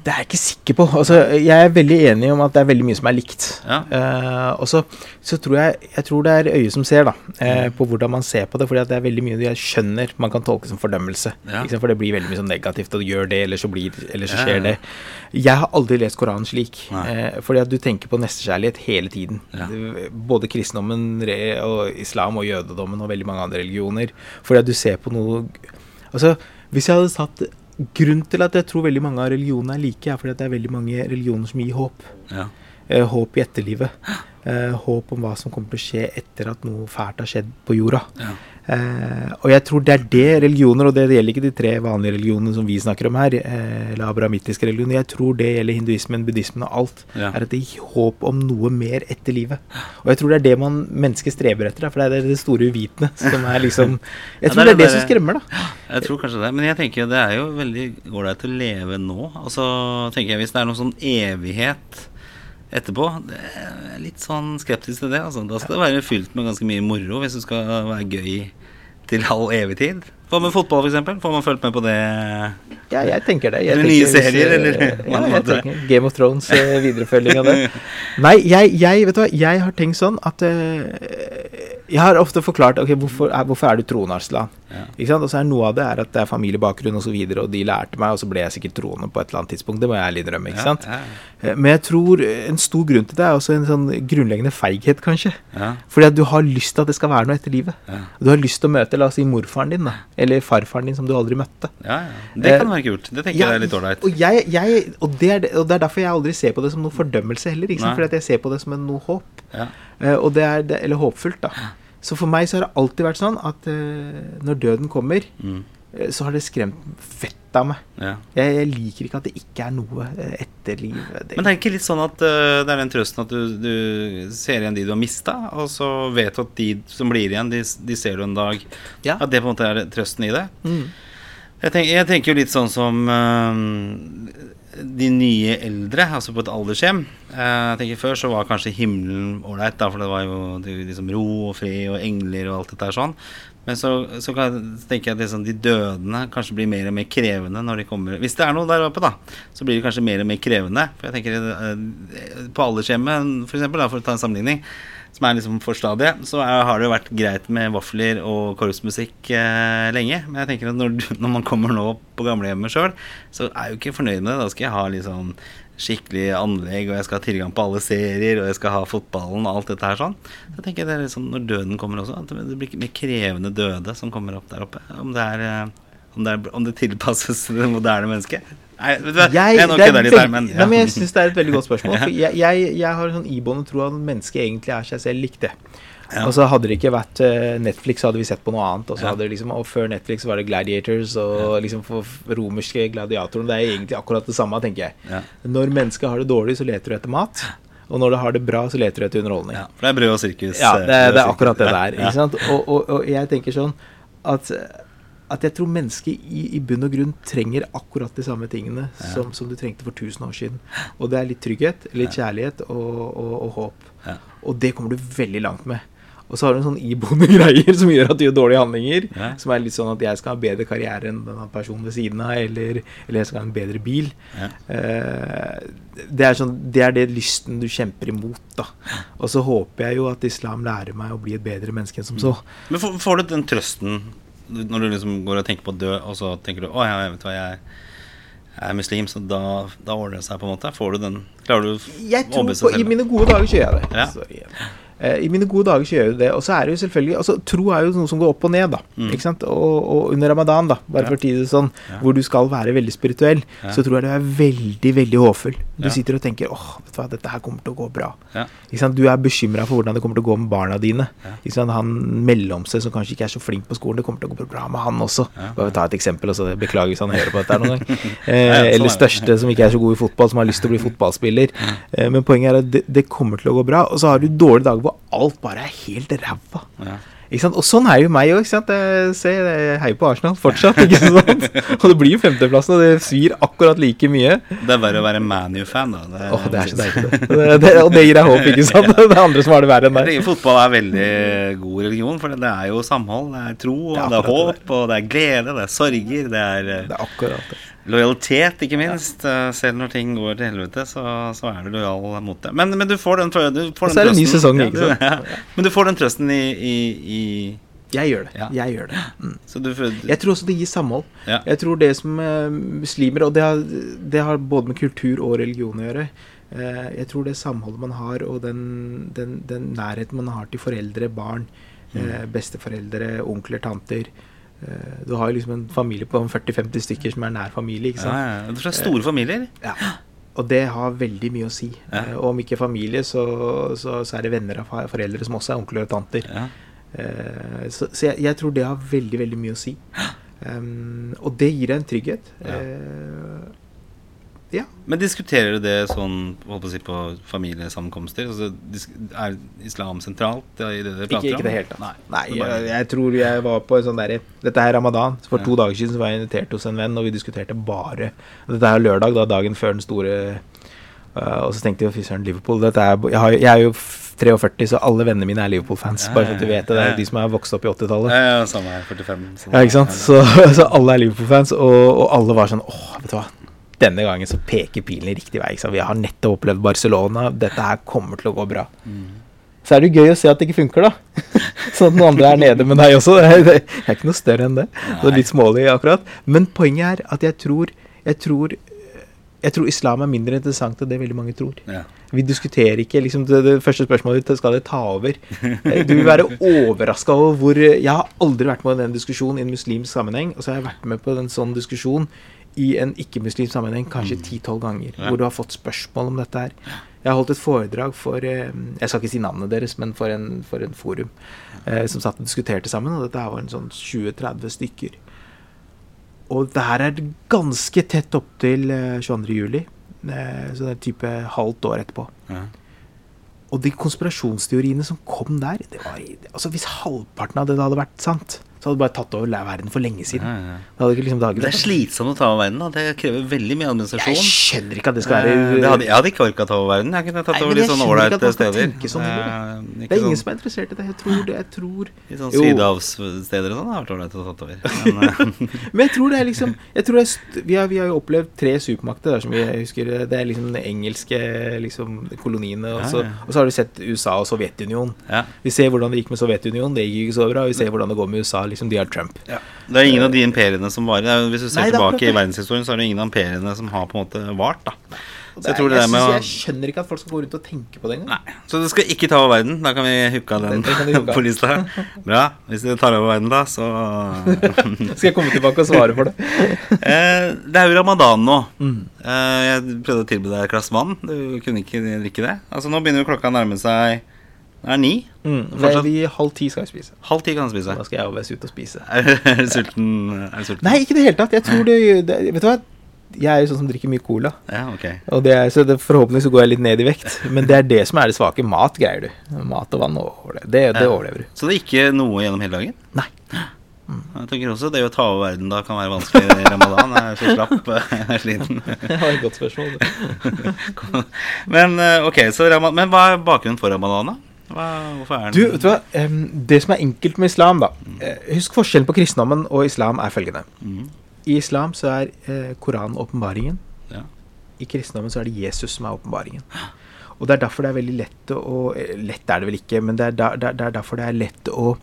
Det er jeg ikke sikker på. Altså, jeg er veldig enig om at det er veldig mye som er likt. Ja. Uh, og så, så tror jeg, jeg tror det er øyet som ser, da, eh, på hvordan man ser på det. fordi det er veldig mye jeg skjønner man kan tolke som fordømmelse. Ja. For det blir veldig mye sånn negativt, og du gjør det, eller så, blir, eller så skjer ja. det. Jeg har aldri lest Koranen slik. Eh, fordi at du tenker på nestekjærlighet hele tiden. Både kristendommen, og islam og jødedommen og veldig mange andre religioner. Fordi at du ser på noe Altså, hvis jeg hadde satt Grunnen til at jeg tror veldig mange av religionene er like, er fordi at det er veldig mange religioner som gir håp. Ja. Eh, håp i etterlivet. Eh, håp om hva som kommer til å skje etter at noe fælt har skjedd på jorda. Ja. Eh, og jeg tror det er det religioner, og det gjelder ikke de tre vanlige religionene som vi snakker om her, eh, eller abrahamittiske religioner, jeg tror det gjelder hinduismen, buddhismen og alt, Ja. er at det gir håp om noe mer etter livet. Og jeg tror det er det man mennesket streber etter, for det er det store uvitende som er liksom (laughs) Jeg tror det det er det det som skremmer, da. Jeg tror kanskje det. Men jeg tenker det er jo veldig ålreit å leve nå. Og så tenker jeg hvis det er noen sånn evighet etterpå det er litt sånn skeptisk til det. Altså. Da skal det være fylt med ganske mye moro hvis det skal være gøy til halv evig tid. Hva med fotball, f.eks.? Får man fulgt med på det? Ja, jeg tenker det. Jeg Eller nye serier, eh, eller (laughs) Ja, jeg tenker Game of Thrones, eh, viderefølging av det. (laughs) Nei, jeg, jeg, vet du hva, jeg har tenkt sånn at eh, Jeg har ofte forklart ok, hvorfor, er, hvorfor er du troende, Arslan. Ja. Ikke sant? Og så er noe av det er at det er familiebakgrunn osv., og, så videre, og de lærte meg, og så ble jeg sikkert troende på et eller annet tidspunkt. Det må jeg ærlig innrømme. ikke sant? ja, ja. Men jeg tror en stor grunn til det er også en sånn grunnleggende feighet, kanskje. ja, Fordi at du har lyst til at det skal være noe etter livet. Du har lyst til å møte la oss si morfaren din, da. Eller farfaren din som du aldri møtte. ja, ja. Det kan være kult. Det tenker jeg er litt ålreit. Og, jeg, jeg, og, det er, og det er derfor jeg aldri ser på det som noe fordømmelse heller. Ikke? Fordi jeg ser på det som en, noe håp. Ja. Eh, det det, eller håpfullt, da. Så for meg så har det alltid vært sånn at eh, når døden kommer, Mm. Eh, så har det skremt fett av meg. ja. Jeg, jeg liker ikke at det ikke er noe eh, etter livet. Det, Men det er ikke litt sånn at uh, det er den trøsten at du, du ser igjen de du har mista, og så vet du at de som blir igjen, de, de ser du en dag. Ja. At det på en måte er trøsten i det. mm. Jeg tenker, jeg tenker jo litt sånn som uh, de nye eldre, altså på et aldershjem. Uh, jeg tenker Før så var kanskje himmelen ålreit, for det var jo liksom ro og fred og engler og alt dette her sånn. Men så, så tenker jeg at liksom de dødende kanskje blir mer og mer krevende når de kommer Hvis det er noe der oppe, da, så blir det kanskje mer og mer krevende. For jeg tenker eh, På aldershjemmet, for eksempel, da, for å ta en sammenligning, som er liksom forstadiet, så er, har det jo vært greit med vafler og korpsmusikk eh, lenge. Men jeg tenker at når, når man kommer nå på gamlehjemmet sjøl, så er jeg jo ikke fornøyd med det. Da skal jeg ha litt liksom skikkelig anlegg, og jeg skal ha tilgang på alle serier, og jeg skal ha fotballen og alt dette her sånn. Så jeg tenker det er litt sånn når døden kommer også, at det blir mer krevende døde som kommer opp der oppe. Om det er eh, om det, er, om det tilpasses det moderne mennesket. Nei, vet du Jeg, jeg det er litt her, veldig- men Nei, men jeg syns det er et veldig godt spørsmål. (laughs) For jeg, jeg, jeg har en sånn iboende tro at mennesket egentlig er seg selv likt, det. Ja. Og så hadde det ikke vært eh, Netflix, så hadde vi sett på noe annet. Og så Ja. liksom, og før Netflix var det Gladiators og liksom for romerske gladiatorer. Det er egentlig akkurat det samme, tenker jeg. ja. Når mennesket har det dårlig, så leter du etter mat. Og når det har det bra, så leter du etter underholdning. ja. For det er brød og sirkus. Ja, eh, det, er- det er akkurat det der. Ikke sant? Og, og, og jeg tenker sånn at, at jeg tror mennesket i, i bunn og grunn trenger akkurat de samme tingene Ja. som, som du trengte for 1000 år siden. Og det er litt trygghet, litt kjærlighet og, og, håp. Ja. Og det kommer du veldig langt med. Og så har du en sånn iboende (laughs) greier som gjør at du gjør dårlige handlinger. Ja. Som er litt sånn at jeg skal ha bedre karriere enn denne personen ved siden av, eller, eller jeg skal ha en bedre bil. Ja. Eh, det, er sånn, det er det lysten du kjemper imot, da. Og så håper jeg jo at islam lærer meg å bli et bedre menneske enn som så. Men får, får du den trøsten når du liksom går og tenker på å dø, og så tenker du Å ja, jeg vet hva, jeg er, jeg er muslim, så da, da ordner det seg, på en måte? Får du den Klarer du å overbevise deg I mine gode dager gjør jeg det. Ja. Eh, I mine gode dager så gjør jo det. Og så er det jo selvfølgelig altså, Tro er jo noe som går opp og ned, da. Mm. Ikke sant? Og, og under ramadan, da, bare Ja. for å si det sånn, Ja. hvor du skal være veldig spirituell, Ja. så tror jeg du er veldig, veldig håpefull. Du Ja. sitter og tenker åh, vet du hva, dette her kommer til å gå bra. Ja. Du er bekymra for hvordan det kommer til å gå med barna dine. Han mellomste som kanskje ikke er så flink på skolen, det kommer til å gå bra med han også. Bare ta et eksempel, også. beklager hvis han hører på dette noen gang. (laughs) Eh, sånn eller er største som ikke er så god i fotball, som har lyst til å bli fotballspiller. Eh, men poenget er at det, det kommer til å gå bra. Og så har du dårlige dager hvor alt bare er helt ræva. Ikke sant? Og sånn er jo meg òg. Jeg jeg heier på Arsenal fortsatt. Ikke (laughs) sant? Og det blir jo femteplassen, og det svir akkurat like mye. Det er verre å være ManU-fan, da. Det, Åh, det er så deilig, det. det. Og det gir deg håp, ikke sant? (laughs) Det er andre som har det verre enn deg. Fotball er veldig god religion, for det er jo samhold. Det er tro, og Det er det er håp, og det er glede, det er sorger, det er eh, Det er akkurat det. Lojalitet, ikke minst. Ja. Selv når ting går til helvete, så, så er du lojal mot det. Men, men du får den, du får Og så er det ny sesong, ikke sant? (laughs) ja. Men du får den trøsten i, i, i Jeg gjør det. Ja. Jeg gjør det. Mm. Så du får Jeg tror også det gir samhold. ja. Jeg tror det som eh, muslimer Og det har, det har både med kultur og religion å gjøre. Eh, jeg tror det samholdet man har, og den, den, den nærheten man har til foreldre, barn, eh, besteforeldre, onkler, tanter eh, Du har jo liksom en familie på 40-50 stykker som er nær familie. ikke sant? ja. ja. store familier. Ja. Og det har veldig mye å si. Ja. Eh, og om ikke familie, så, så, så er det venner av foreldre som også er onkler og tanter. Ja. Eh, så så jeg, jeg tror det har veldig, veldig mye å si. Um, og det gir deg en trygghet. Ja. Eh, ja. Men diskuterer du det sånn på, si, på familiesammenkomster? Altså, er islam sentralt i det dere prater Ikke, ikke om? det helt. Nei, Nei, jeg, jeg tror jeg var på en sånn derre Dette er ramadan. For Ja. to dager siden så var jeg invitert hos en venn, og vi diskuterte bare Dette er lørdag, da dagen før den store uh, Og så tenkte jeg fy søren, Liverpool er, jeg, har, jeg er jo 43, så alle vennene mine er Liverpool-fans. Ja, Bare så at du vet det. Det er de som er vokst opp i 80-tallet. Ja, ja, samme her. 45. så- Ja, ikke sant? Så, (laughs) så alle er Liverpool-fans, og, og alle var sånn Åh, vet du hva. Denne gangen så peker pilen i riktig vei. Ikke sant? Vi har nettopp opplevd Barcelona. Dette her kommer til å gå bra. Mm. Så er det jo gøy å se at det ikke funker, da. (laughs) sånn at noen andre er nede med deg også. Det er, det er ikke noe større enn det. Det er litt smålig akkurat. Men poenget er at jeg tror Jeg tror, jeg tror islam er mindre interessant enn det veldig mange tror. Ja. Vi diskuterer ikke liksom det, det første spørsmålet ditt skal det ta over. Eh, Du vil være overraska over hvor Jeg har aldri vært med i den diskusjonen i en muslimsk sammenheng, og så har jeg vært med på en sånn diskusjon i en ikke-muslimsk sammenheng kanskje 10-12 ganger, Ja. hvor du har fått spørsmål om dette her. Jeg har holdt et foredrag for eh, Jeg skal ikke si navnet deres, men for en, for en forum eh, som satt og diskuterte sammen, og dette her var en sånn 20-30 stykker. Og det her er ganske tett opp til eh, 22. juli, eh, så det er type halvt år etterpå. Ja. Og de konspirasjonsteoriene som kom der det var, altså Hvis halvparten av det hadde vært sant, så hadde det bare tatt over verden for lenge siden. Ja, ja. Det liksom Det er slitsomt å ta over verden. da Det krever veldig mye administrasjon. Jeg skjønner ikke at det skal være Eh, det hadde, jeg hadde ikke orka ta over verden. Jeg kunne tatt Nei, over litt sånn ålreite steder. sånn. Eh, Det er ingen sånn, som er interessert i det. Jeg tror det. Jeg tror litt sånn sydhavssteder og sånn. Har vært ålreit å ta over. Men, (laughs) eh, Men jeg tror det er liksom det er vi, har, vi har jo opplevd tre supermakter, der, som vi husker. Det er liksom de engelske liksom, koloniene. Og så, og så har du sett USA og Sovjetunionen. Vi ser hvordan det gikk med Sovjetunionen. Det gikk ikke så bra. Vi ser hvordan det går med USA. Liksom De har Trump. Det er ingen av de imperiene som varer. Er- Hvis du ser Nei, tilbake i verdenshistorien, så er det ingen av imperiene som har på en måte vart. da jeg det der med jeg skjønner ikke at folk skal gå rundt og tenke på det engang. Så du skal ikke ta over verden? Da kan vi hooke av den Det- det hooke (laughs) på lista. Bra. Hvis du tar over verden, da, så (laughs) Skal jeg komme tilbake og svare for det? (laughs) eh, Det er jo ramadan nå. Mm. Eh, jeg prøvde å tilby deg et glass vann. Du kunne ikke drikke det. Altså Nå begynner jo klokka å nærme seg Det er ni. Mm. Fortsatt? vi halv ti skal vi spise. Halv ti kan vi spise. Da skal jeg og Wes ut og spise. (laughs) Er du sulten? Sulten? Nei, ikke i det hele tatt. Jeg tror det, det Vet du hva? Jeg er jo sånn som drikker mye cola. Ja, okay. Og det er, så det, forhåpentlig så går jeg litt ned i vekt. Men det er det som er det svake. Mat greier du. Mat og vann overlever. Det, det Ja. overlever du. Så det er ikke noe gjennom hele dagen? Nei. Jeg tenker også det å ta over verden da kan være vanskelig i ramadan. Jeg er så slapp, jeg (laughs) er sliten. (laughs) Det var et godt spørsmål. det. Men eh, ok, så men hva er bakgrunnen for ramadan, da? Hva, hvorfor er den Du, vet du hva? Det som er enkelt med islam, da eh, Husk forskjellen på kristendommen og islam er følgende. Mhm. I islam så er eh, Koranen åpenbaringen. Ja. I kristendommen så er det Jesus som er åpenbaringen. Og det er derfor det er veldig lett å eh, Lett er det vel ikke, men det er, der, det er- er derfor det er lett å,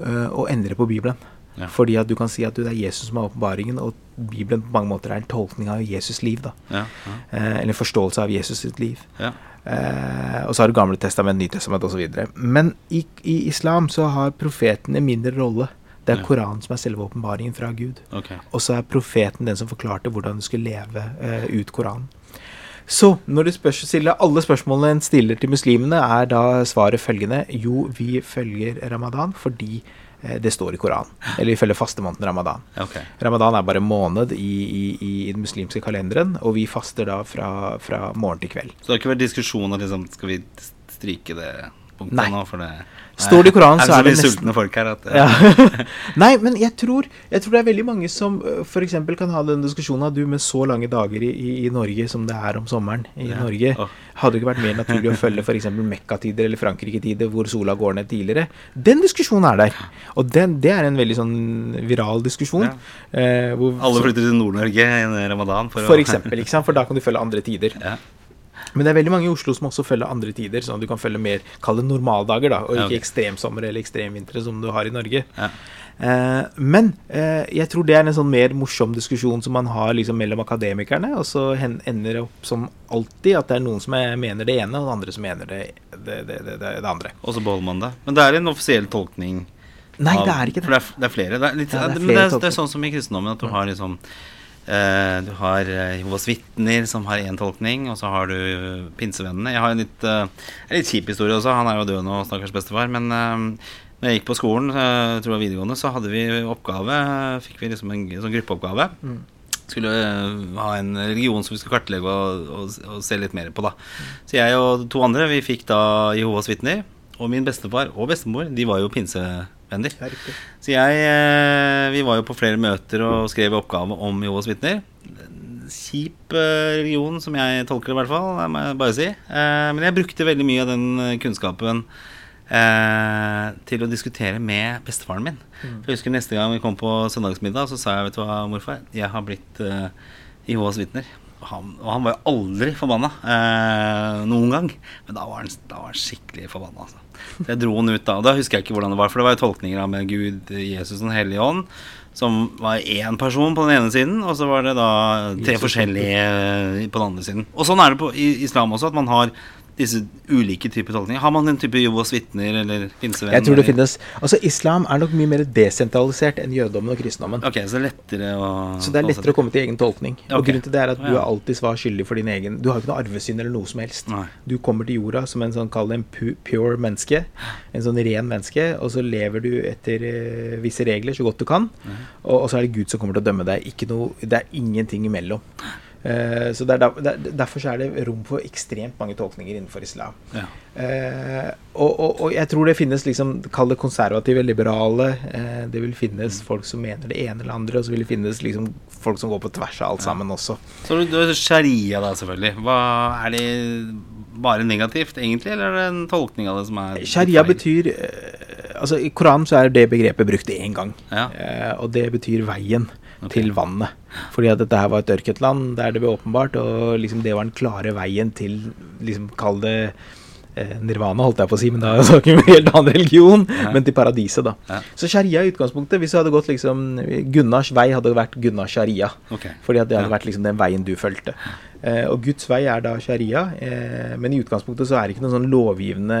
øh, å endre på Bibelen. Ja. Fordi at du kan si at det er Jesus som er åpenbaringen, og Bibelen på mange måter er en tolkning av Jesus' liv. da Ja, ja, eh, Eller en forståelse av Jesus sitt liv. ja. Eh, og så har du Gamle testament, Nytestament osv. Men i, i islam så har profetene mindre rolle. Det er. Koranen som er selve åpenbaringen fra Gud. Okay. Og så er profeten den som forklarte hvordan du skulle leve eh, ut Koranen. Så når du spørs, stiller alle spørsmålene en stiller til muslimene, er da svaret følgende Jo, vi følger ramadan fordi det står i Koranen. Eller vi følger fastemåneden ramadan. Okay. Ramadan er bare måned i, i, i den muslimske kalenderen, og vi faster da fra, fra morgen til kveld. Så det har ikke vært diskusjon om liksom, skal vi stryke det punktet Nei. nå? For det Står det i Koranen, er så er det så mye nesten- sultne folk her at Ja. (laughs) Nei, men jeg tror, jeg tror det er veldig mange som f.eks. kan ha den diskusjonen at du med så lange dager i, i, Norge som det er om sommeren i Ja. Norge, hadde det ikke vært mer naturlig å følge f.eks. Mekka-tider eller Frankrike-tider hvor sola går ned tidligere? Den diskusjonen er der. Og den, det er en veldig sånn viral diskusjon. Ja. Eh, hvor, Alle flytter til Nord-Norge i ramadan for, for å eksempel, ikke sant? For da kan du følge andre tider. ja. Men det er veldig mange i Oslo som også følger andre tider, sånn at du kan følge mer kall det normaldager, da, og ikke ok. ekstremsommer eller ekstremvintre som du har i Norge. Ja. Eh, men eh, jeg tror det er en sånn mer morsom diskusjon som man har liksom mellom akademikerne, og så ender det opp som alltid at det er noen som er, mener det ene, og andre som mener det, det, det, det, andre. Og så beholder man det. Men det er en offisiell tolkning. Nei, av- det er ikke det. For det er flere. Det er, litt, Ja, det er men flere det er, det er sånn som i kristendommen at du har liksom eh, Du har eh, Jehovas vitner som har én tolkning, og så har du eh, pinsevennene. Jeg har en litt, eh, en litt kjip historie også. Han er jo død nå, stakkars bestefar. Men eh, når jeg gikk på skolen, eh, tror jeg videregående, så hadde vi oppgave. Fikk vi liksom en sånn gruppeoppgave. Mm. Skulle eh, ha en religion som vi skulle kartlegge og, og, og se litt mer på. da Så jeg og to andre vi fikk da Jehovas vitner. Og min bestefar og bestemor de var jo pinsevenner. Er. Så jeg eh, Vi var jo på flere møter og skrev oppgave om Jehovas vitner. Kjip eh, religion, som jeg tolker det i hvert fall, det må jeg bare si. Eh, Men jeg brukte veldig mye av den kunnskapen til å diskutere med bestefaren min. For jeg husker Neste gang vi kom på søndagsmiddag, så sa jeg vet du hva, morfar, jeg har blitt eh, Jehovas vitner. Han, og han var jo aldri forbanna eh, noen gang. Men da var han, da var han skikkelig forbanna. Altså. Så jeg dro han ut da. Og da husker jeg ikke hvordan det var, for det var jo tolkninger av med Gud, Jesus og Den hellige ånd. Som var én person på den ene siden, og så var det da tre forskjellige eh, på den andre siden. Og sånn er det på, i islam også, at man har disse ulike typer tolkninger. Har man en type Jehovas vitner eller pinsevenn? Jeg tror det finnes Altså, islam er nok mye mer desentralisert enn jødedommen og kristendommen. Ok, så det er lettere å Så det er lettere å komme til egen tolkning. Og grunnen til det er at du er alltid svar skyldig for din egen Du har ikke noe arvesynd eller noe som helst. Nei. Du kommer til jorda som en sånn, kall det en pu pure menneske. En sånn ren menneske. Og så lever du etter eh, visse regler så godt du kan. Og, og så er det Gud som kommer til å dømme deg. Ikke noe, det er ingenting imellom. Eh, så er der, der, Derfor så er det rom for ekstremt mange tolkninger innenfor islam. Ja. Eh, og, og, og jeg tror det finnes liksom Kall det konservative, liberale. Eh, det vil finnes Mm. folk som mener det ene eller andre, og så vil det finnes liksom folk som går på tvers av alt sammen også. Så du, du sharia, da, selvfølgelig. Hva Er det bare negativt, egentlig, eller er det en tolkning av det som er Sharia betyr Altså I Koranen så er det begrepet brukt én gang. Ja. Eh, og det betyr veien Ok. til vannet. Fordi at dette her var et ørketland der det ble åpenbart, og liksom det var den klare veien til liksom Kall det eh, nirvana, holdt jeg på å si, men da snakker vi om en helt annen religion. Ja. Men til paradiset, da. Ja. Så sharia i utgangspunktet, hvis det hadde gått liksom Gunnars vei hadde vært Gunnars sharia. Okay. Fordi at det hadde Ja. vært liksom den veien du fulgte. Eh, og Guds vei er da sharia, eh, men i utgangspunktet så er det ikke noe sånn lovgivende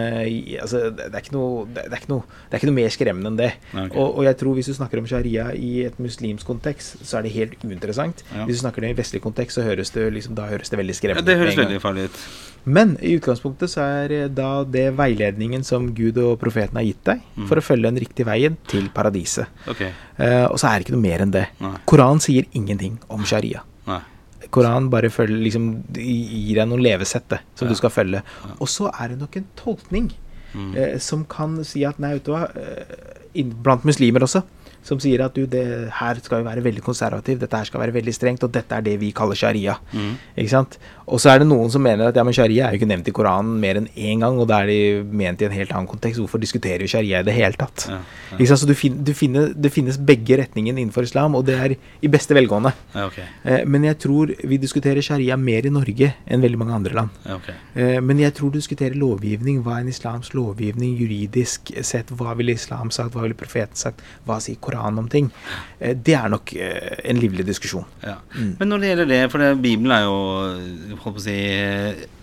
altså, det, er ikke noe, det, det, er ikke noe, det er ikke noe mer skremmende enn det. Okay. Og, og jeg tror hvis du snakker om sharia i et muslimsk kontekst, så er det helt uinteressant. Ja. Hvis du snakker det i vestlig kontekst, så høres det liksom, da høres det veldig skremmende ut. Ja, det høres veldig farlig ut. Men i utgangspunktet så er eh, da det veiledningen som Gud og profeten har gitt deg, Mm. for å følge den riktige veien til paradiset. Okay. Eh, og så er det ikke noe mer enn det. Nei. Koranen sier ingenting om sharia. Koranen bare følger, liksom, gir deg noen levesett det, som Ja. du skal følge. Og så er det nok en tolkning Mm. eh, som kan si at nei, vet du hva eh, Blant muslimer også. Som sier at du, det her skal jo være veldig konservativ, dette her skal være veldig strengt, og dette er det vi kaller sharia. Mm. Ikke sant? Og så er det noen som mener at ja, men sharia er jo ikke nevnt i Koranen mer enn én gang, og da er de ment i en helt annen kontekst. Hvorfor diskuterer vi sharia i det hele tatt? Ja, ja. Ikke sant? Så du fin, du finner, det finnes begge retningene innenfor islam, og det er i beste velgående. Ja, okay. Eh, Men jeg tror vi diskuterer sharia mer i Norge enn veldig mange andre land. Ja, ok. Eh, Men jeg tror du diskuterer lovgivning. Hva er en islamsk lovgivning juridisk sett? Hva ville islam sagt? Hva ville profeten sagt? Hva sier Koranen om ting? Eh, Det er nok eh, en livlig diskusjon. Ja. Mm. Men når det gjelder det, for det, Bibelen er jo holdt på å si,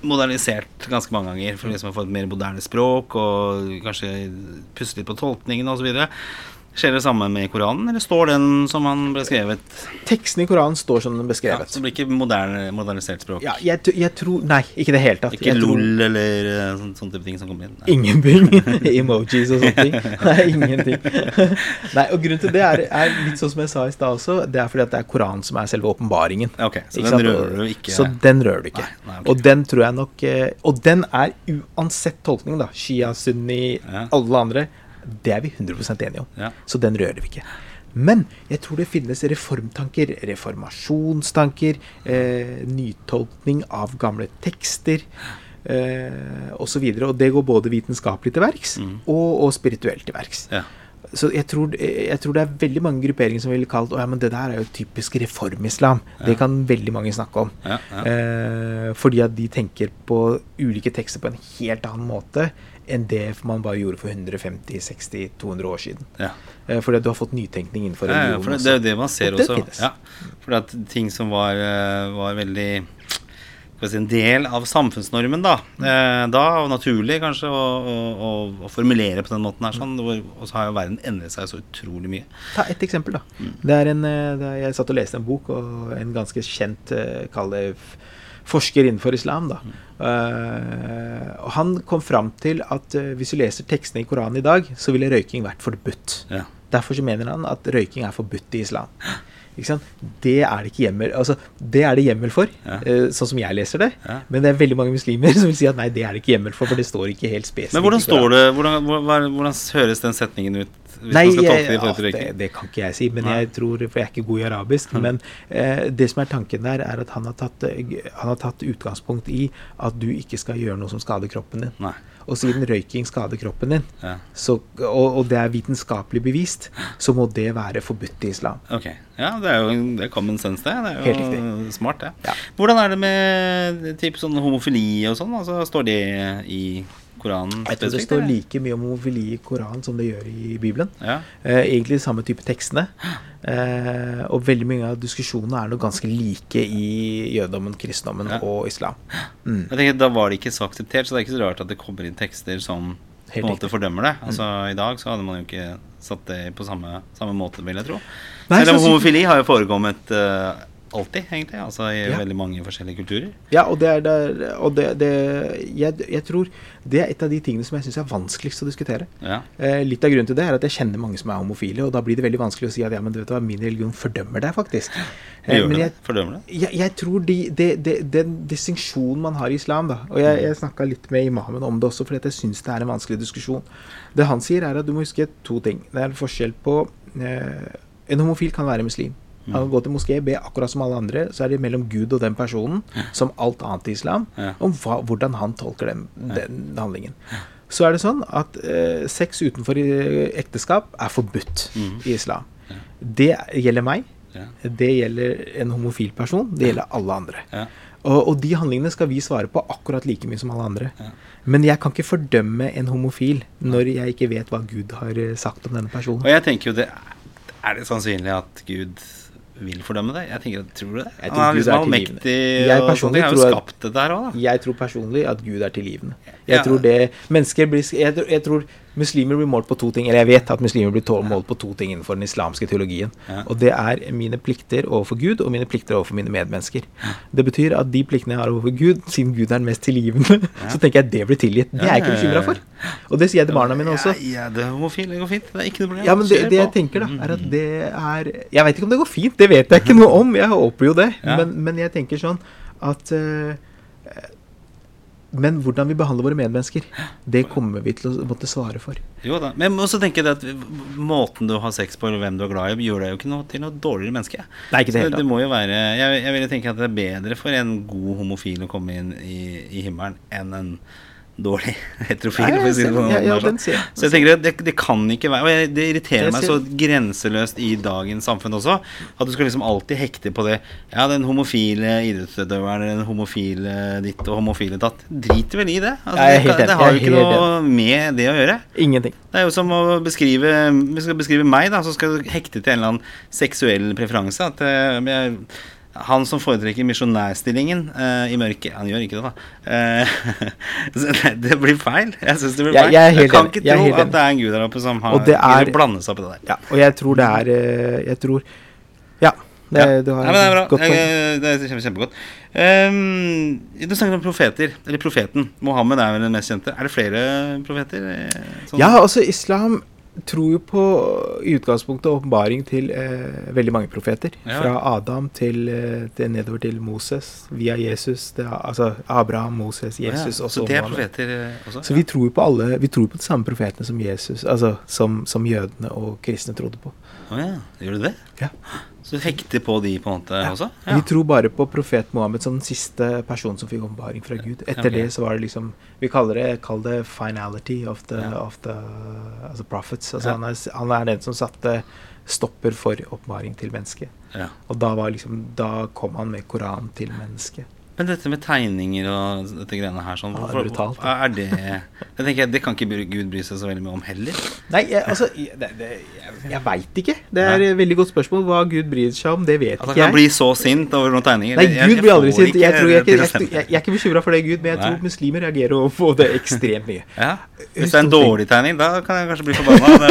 modernisert ganske mange ganger for liksom å få et mer moderne språk og kanskje pusse litt på tolkningen osv. Skjer det samme med Koranen, eller står den som han ble skrevet? Teksten i Koranen står som den Ja, beskrevet. så det blir ikke moderne, modernisert språk? Ja, jeg, jeg tror Nei, ikke i det hele tatt. Ikke tror- LOL eller eh, sånn, sånne type ting som kommer inn? Nei. Ingenting. (laughs) Emojis og sånne ting. (laughs) Nei, ingenting. (laughs) Nei, og grunnen til det er, er litt sånn som jeg sa i stad også, det er fordi at det er Koranen som er selve åpenbaringen. Okay, Ok, så den rører du ikke? Så den rører du ikke. Nei, nei, okay. Og den tror jeg nok eh, Og den er uansett tolkning, da. Shia, sunni, Ja. alle andre. Det er vi 100 enige om. Ja. Så den rører vi ikke. Men jeg tror det finnes reformtanker, reformasjonstanker, eh, nytolkning av gamle tekster eh, osv. Og, så og det går både vitenskapelig til verks Mm. og, og spirituelt til verks. Ja. Så jeg tror, jeg tror det er veldig mange grupperinger som ville kalt ja, men det der er jo typisk reformislam. Det kan veldig mange snakke om. Ja, ja. Eh, fordi at de tenker på ulike tekster på en helt annen måte enn det man bare gjorde for 150-60-200 år siden. ja. Eh, fordi at du har fått nytenkning innenfor Ja, ja, for det, det er jo det man ser Og også. Ja, for at ting som var, eh, var veldig si, en del av samfunnsnormen, da. mm. da og naturlig kanskje å, å, å, formulere på den måten her, sånn, og så har jo verden endret seg så utrolig mye. Ta ett eksempel, da. Mm. Det er en, eh, jeg satt og leste en bok, og en ganske kjent eh, kall det forsker innenfor islam. da. Eh, og Han kom fram til at uh, hvis du leser tekstene i Koranen i dag, så ville røyking vært forbudt. Ja. Derfor så mener han at røyking er forbudt i islam. Det er det ikke hjemmel Altså, det er det hjemmel for, Ja. eh, sånn som jeg leser det. Ja. Men det er veldig mange muslimer (laughs) som vil si at nei, det er det ikke hjemmel for, for det står ikke helt spesifikt. Men hvordan står det hvordan, hvordan, hvordan høres den setningen ut? Hvis Nei, man skal tolke jeg, det ja, det, det kan ikke jeg si, men jeg tror, for jeg er ikke god i arabisk. Mhm. Men eh, det som er tanken der, er at han har, tatt, eh, han har tatt utgangspunkt i at du ikke skal gjøre noe som skader kroppen din. Nei. Og siden røyking skader kroppen din, Ja. så, og, og det er vitenskapelig bevist, så må det være forbudt i islam. Ok. Ja, det er jo det er common sense, det. Det er Helt jo riktig. smart, det. Ja. Hvordan er det med typ sånn homofili og sånn? Altså, står det i Koranen Jeg tror det står like mye om homofili i Koranen som det gjør i Bibelen. Ja. Eh, egentlig de samme type tekstene. Eh, og veldig mye av diskusjonene er noe ganske like i jødedommen, kristendommen Ja. og islam. Mm. Jeg tenker, Da var det ikke så akseptert, så det er ikke så rart at det kommer inn tekster som på en måte. Mm. fordømmer det. Altså I dag så hadde man jo ikke satt det på samme, samme måte, vil jeg tro. Nei, Selv om homofili har jo forekommet eh, alltid, egentlig. Altså i Ja. veldig mange forskjellige kulturer. Ja, og det er der, og det, det jeg, jeg tror det er et av de tingene som jeg syns er vanskeligst å diskutere. Ja. Eh, litt av grunnen til det er at jeg kjenner mange som er homofile, og da blir det veldig vanskelig å si at ja, men du vet hva, min religion fordømmer deg, faktisk. (laughs) Eh, gjør men det. jeg, Fordømmer det. jeg, jeg tror de, de, de, den distinksjonen man har i islam, da Og jeg, jeg snakka litt med imamen om det også, fordi jeg syns det er en vanskelig diskusjon. Det han sier, er at du må huske to ting. Det er en forskjell på eh, En homofil kan være muslim. Han kan gå til moské, be akkurat som alle andre. Så er det mellom Gud og den personen, som alt annet i islam, om hva, hvordan han tolker den, den handlingen. Så er det sånn at eh, sex utenfor eh, ekteskap er forbudt i islam. Det gjelder meg. Det gjelder en homofil person. Det gjelder alle andre. Og, de handlingene skal vi svare på akkurat like mye som alle andre. Ja. Men jeg kan ikke fordømme en homofil når jeg ikke vet hva Gud har eh, sagt om denne personen. Og jeg tenker jo det Er det sannsynlig at Gud vil fordømme det? Jeg tenker, Tror du det? Jeg tror Han er liksom allmektig. og sånne ting. Har jo skapt det der òg, da. Jeg tror personlig at Gud er tilgivende. Jeg Ja. tror det Mennesker blir jeg, tror- jeg tror muslimer blir målt på to ting. Eller jeg vet at muslimer blir målt på to ting innenfor den islamske teologien. Ja. Og det er mine plikter overfor Gud og mine plikter overfor mine medmennesker. Det betyr at de pliktene jeg har overfor Gud, siden Gud er den mest tilgivende, så tenker jeg at det blir tilgitt. Det er jeg ikke bekymra for. Og det sier jeg til barna mine også. Ja, ja, det er homofil. Det går fint. Det er ikke noe problem. Ja, men det, det jeg tenker, da, Mm. er at det er Jeg vet ikke om det går fint, det vet jeg ikke noe om. Jeg håper jo det. Ja. Men, men jeg tenker sånn at eh, Men hvordan vi behandler våre medmennesker, det kommer vi til å måtte svare for. Jo da. Men også tenker jeg det at måten du har sex på, eller hvem du er glad i, gjør deg jo ikke noe til noe dårligere menneske. Nei, ikke det det må jo være jeg, jeg ville tenke at det er bedre for en god homofil å komme inn i, i himmelen enn en dårlig (laughs) heterofil. For å si det på ja, ja. Så jeg tenker at det, det kan ikke være Og det irriterer meg så grenseløst i dagens samfunn også. At du skal liksom alltid hekte på det. Ja, den homofile idrettsutøveren, den homofile ditt og homofile datt. Driter vel i det. Altså, er det, det har jo ikke noe med det å gjøre. Ingenting. Det er jo som å beskrive Hvis du skal beskrive meg, da, så skal du hekte til en eller annen seksuell preferanse. At eh, jeg, han som foretrekker misjonærstillingen uh, i mørket Han gjør ikke det, da. Uh, (laughs) så det, det blir feil. Jeg syns det blir feil. jeg jeg, jeg kan ikke tro at det er en gud der oppe som har gidder blande seg opp i det der. Ja, og jeg tror det er eh, Jeg tror Ja. Det, Ja. Du har Nei, men det er bra. godt. Jeg- Det er kjempegodt. Um, du snakker om profeter, eller profeten. Mohammed er vel den mest kjente. Er det flere profeter? sånn- Ja, altså islam tror jo på i utgangspunktet åpenbaring til eh, veldig mange profeter. Ja. Fra Adam til, eh, til nedover til Moses, via Jesus. Det er, altså Abraham, Moses, Jesus ja, og Så det er profeter eh, også? Så vi tror jo på alle Vi tror på de samme profetene som Jesus, altså som, som jødene og kristne trodde på. Å ja, gjør du det? Ja. Så du hekter på de på en måte også? Vi tror bare på profet Mohammed som den siste personen som fikk åpenbaring fra Gud. Etter okay. det så var det liksom Vi kaller det, kaller det finality of the, Ja. of the altså prophets. Altså Ja. han, er, han er den som satte stopper for åpenbaring til mennesket. Ja. Og da var liksom Da kom han med Koran til mennesket. Men dette med tegninger og dette greiene her sånn, Ja, det er Er det jeg tenker, Det kan ikke Gud bry seg så veldig mye om heller. Nei, jeg, altså Jeg, det, det, jeg, jeg veit ikke. Det er et veldig godt spørsmål. Hva Gud bryr seg om, det vet At han ikke kan jeg. bli så sint over noen tegninger. Nei, Jeg- jeg Gud blir aldri sint. Jeg, tror jeg, jeg, jeg, jeg, jeg er ikke bekymra for det, Gud, men jeg Nei. tror muslimer reagerer overfor det ekstremt mye. Ja. Hvis det er en dårlig tegning, da kan jeg kanskje bli forbanna.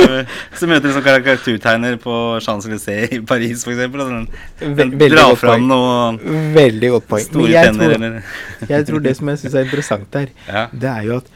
Hvis du møter en sånn på Champs-Élysées i Paris, f.eks. Og sånn, drar fram noe Veldig godt poeng. Store tror, jeg tror det som jeg syns er interessant her, Ja. det er jo at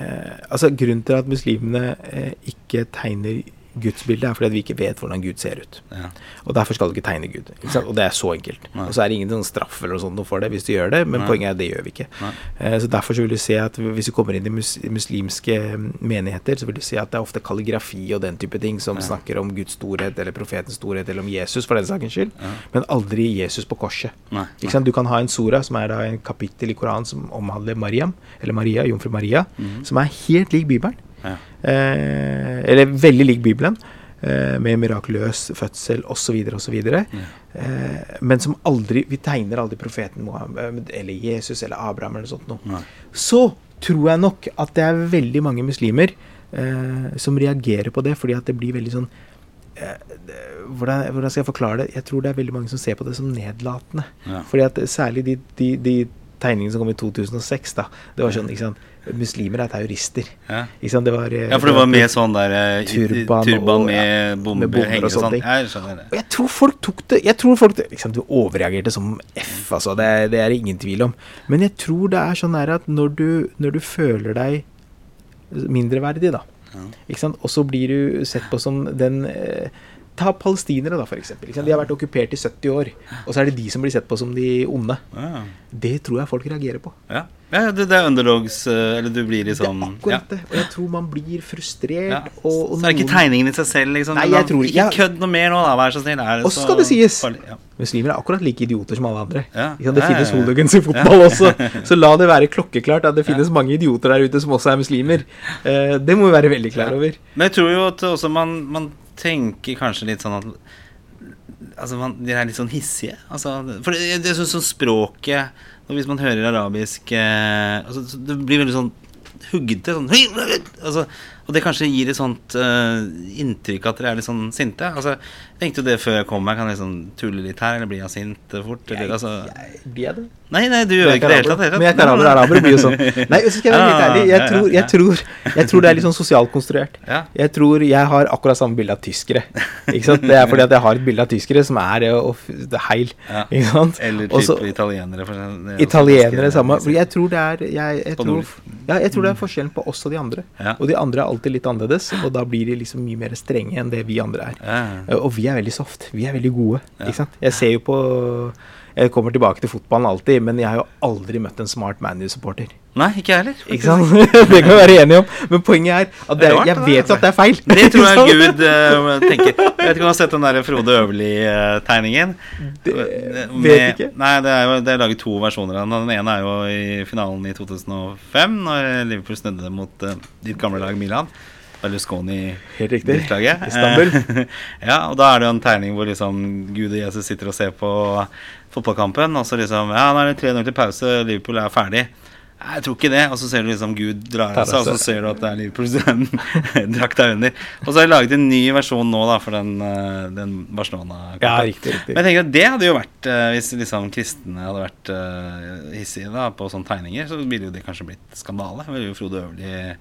eh, Altså, grunnen til at muslimene eh, ikke tegner gudsbildet, er fordi at vi ikke vet hvordan Gud ser ut. ja. Og derfor skal du ikke tegne Gud. Ikke sant? Og det er så enkelt. Nei. Og så er det ingen sånn straff eller noe sånt for det hvis du gjør det, men Nei. poenget er at det gjør vi ikke. Nei. Eh, så derfor så vil du se at hvis du kommer inn i mus muslimske mm, menigheter, så vil du se at det er ofte kalligrafi og den type ting som Ja. snakker om Guds storhet eller profetens storhet eller om Jesus, for den sakens skyld, Ja. men aldri Jesus på korset. Nei. Sant? Du kan ha en sora, som er da en kapittel i Koranen som omhandler Mariam, eller Maria, jomfru Maria, Mhm. som er helt lik Bibelen. Ja. Eh, eller veldig lik Bibelen, eh, med mirakuløs fødsel osv. osv. Ja. Eh, men som aldri Vi tegner aldri profeten Mohammed eller Jesus eller Abraham eller sånt noe. Så tror jeg nok at det er veldig mange muslimer eh, som reagerer på det, fordi at det blir veldig sånn eh, hvordan, hvordan skal jeg forklare det? Jeg tror det er veldig mange som ser på det som nedlatende. Ja. Fordi at særlig de, de, de tegningene som kom i 2006, da. Det var sånn, ikke sant Muslimer er terrorister. Ja. Det var, eh, Ja, for det var med sånn der eh, Turban turban, og- med ja, bomber, med bomber og sånne sånn. ting. Jeg. Og jeg tror folk tok det Jeg tror folk liksom, Du overreagerte som F, altså. Det, det er det ingen tvil om. Men jeg tror det er sånn at når du, når du føler deg mindreverdig, da Ja. Og så blir du sett på som den eh, Ta palestinere, da, eksempel. De har vært okkupert i 70 år. Og så er det de som blir sett på som de onde. Ja. Det tror jeg folk reagerer på. Ja, ja det, det er underdogs eh, Eller du blir Det liksom er akkurat det. Og jeg tror man blir frustrert. Ja. Og, og så er det ikke tegningen i seg selv, liksom. Nei, jeg tror- Ikke kødd noe mer nå, da, vær så snill. Og så skal det sies. Ja. Muslimer er akkurat like idioter som alle andre. Ja. Det Ja, finnes hooligans i fotball også, (laughs) så la det være klokkeklart at det finnes mange idioter der ute som også er muslimer. Eh, det må vi være veldig klar over. Men jeg tror jo at også man, man tenker kanskje litt sånn at Altså, man, de er litt sånn hissige. Altså, for det, jeg er sånn, språket Hvis man hører arabisk eh, altså, Det blir veldig sånn huggete. Sånn, altså, og det kanskje gir et sånt uh, inntrykk at dere er litt sånn sinte. Altså, jeg tenkte jo det før jeg kom her. Kan jeg liksom tulle litt her, eller blir jeg sint fort? Eller, altså, Jeg, blir jeg det? nei, nei, du gjør ikke det hele tatt. Men jeg er ikke araber. Blir jo sånn. (laughs) Nei, så skal jeg være litt ærlig. Jeg ja, tror, jeg tror, jeg tror det er litt sånn sosialt konstruert. Jeg tror jeg har akkurat samme bilde av tyskere. Ikke sant? Det er fordi at jeg har et bilde av tyskere som er eh, og det heil. Ikke sant? Eller type Også, italienere. For. Det er Italienere samme. Jeg tror det er jeg, jeg, tror, ja, jeg tror det er forskjellen på oss og de andre. Og de andre er alltid litt annerledes, og da blir de liksom mye mer strenge enn det vi andre er. Og vi er veldig soft. Vi er veldig gode. Ikke sant? Jeg ser jo på Jeg kommer tilbake til fotballen alltid, men jeg har jo aldri møtt en smart ManU-supporter. Nei, ikke jeg heller. Ikke sant? (laughs) det kan vi være enige om. Men poenget er at det, jeg vet jo at det er feil. Det tror (laughs) jeg Gud eh, tenker. Jeg vet ikke om du har sett den der Frode Øverli-tegningen? Det vet ikke. Nei, det er jo det er laget to versjoner av den. Den ene er jo i finalen i 2005, når Liverpool snudde mot eh, ditt gamle lag Milan. Berlusconi Helt riktig. Istanbul. (laughs) Ja, og da er det jo en tegning hvor liksom Gud og Jesus sitter og ser på fotballkampen, og så liksom Ja, nå er det 3-0 til pause, Liverpool er ferdig. Jeg tror ikke det. Og så ser du liksom Gud drar av seg, og så ser du at det er Liverpools (laughs) drakta under. Og så har de laget en ny versjon nå da for den, eh, den Barcelona-kampen. Ja, riktig, riktig. Men jeg tenker at det hadde jo vært eh, Hvis liksom kristne hadde vært uh, hissige da på sånne tegninger, så ville jo det kanskje blitt skandale. Ville jo Frode Øverli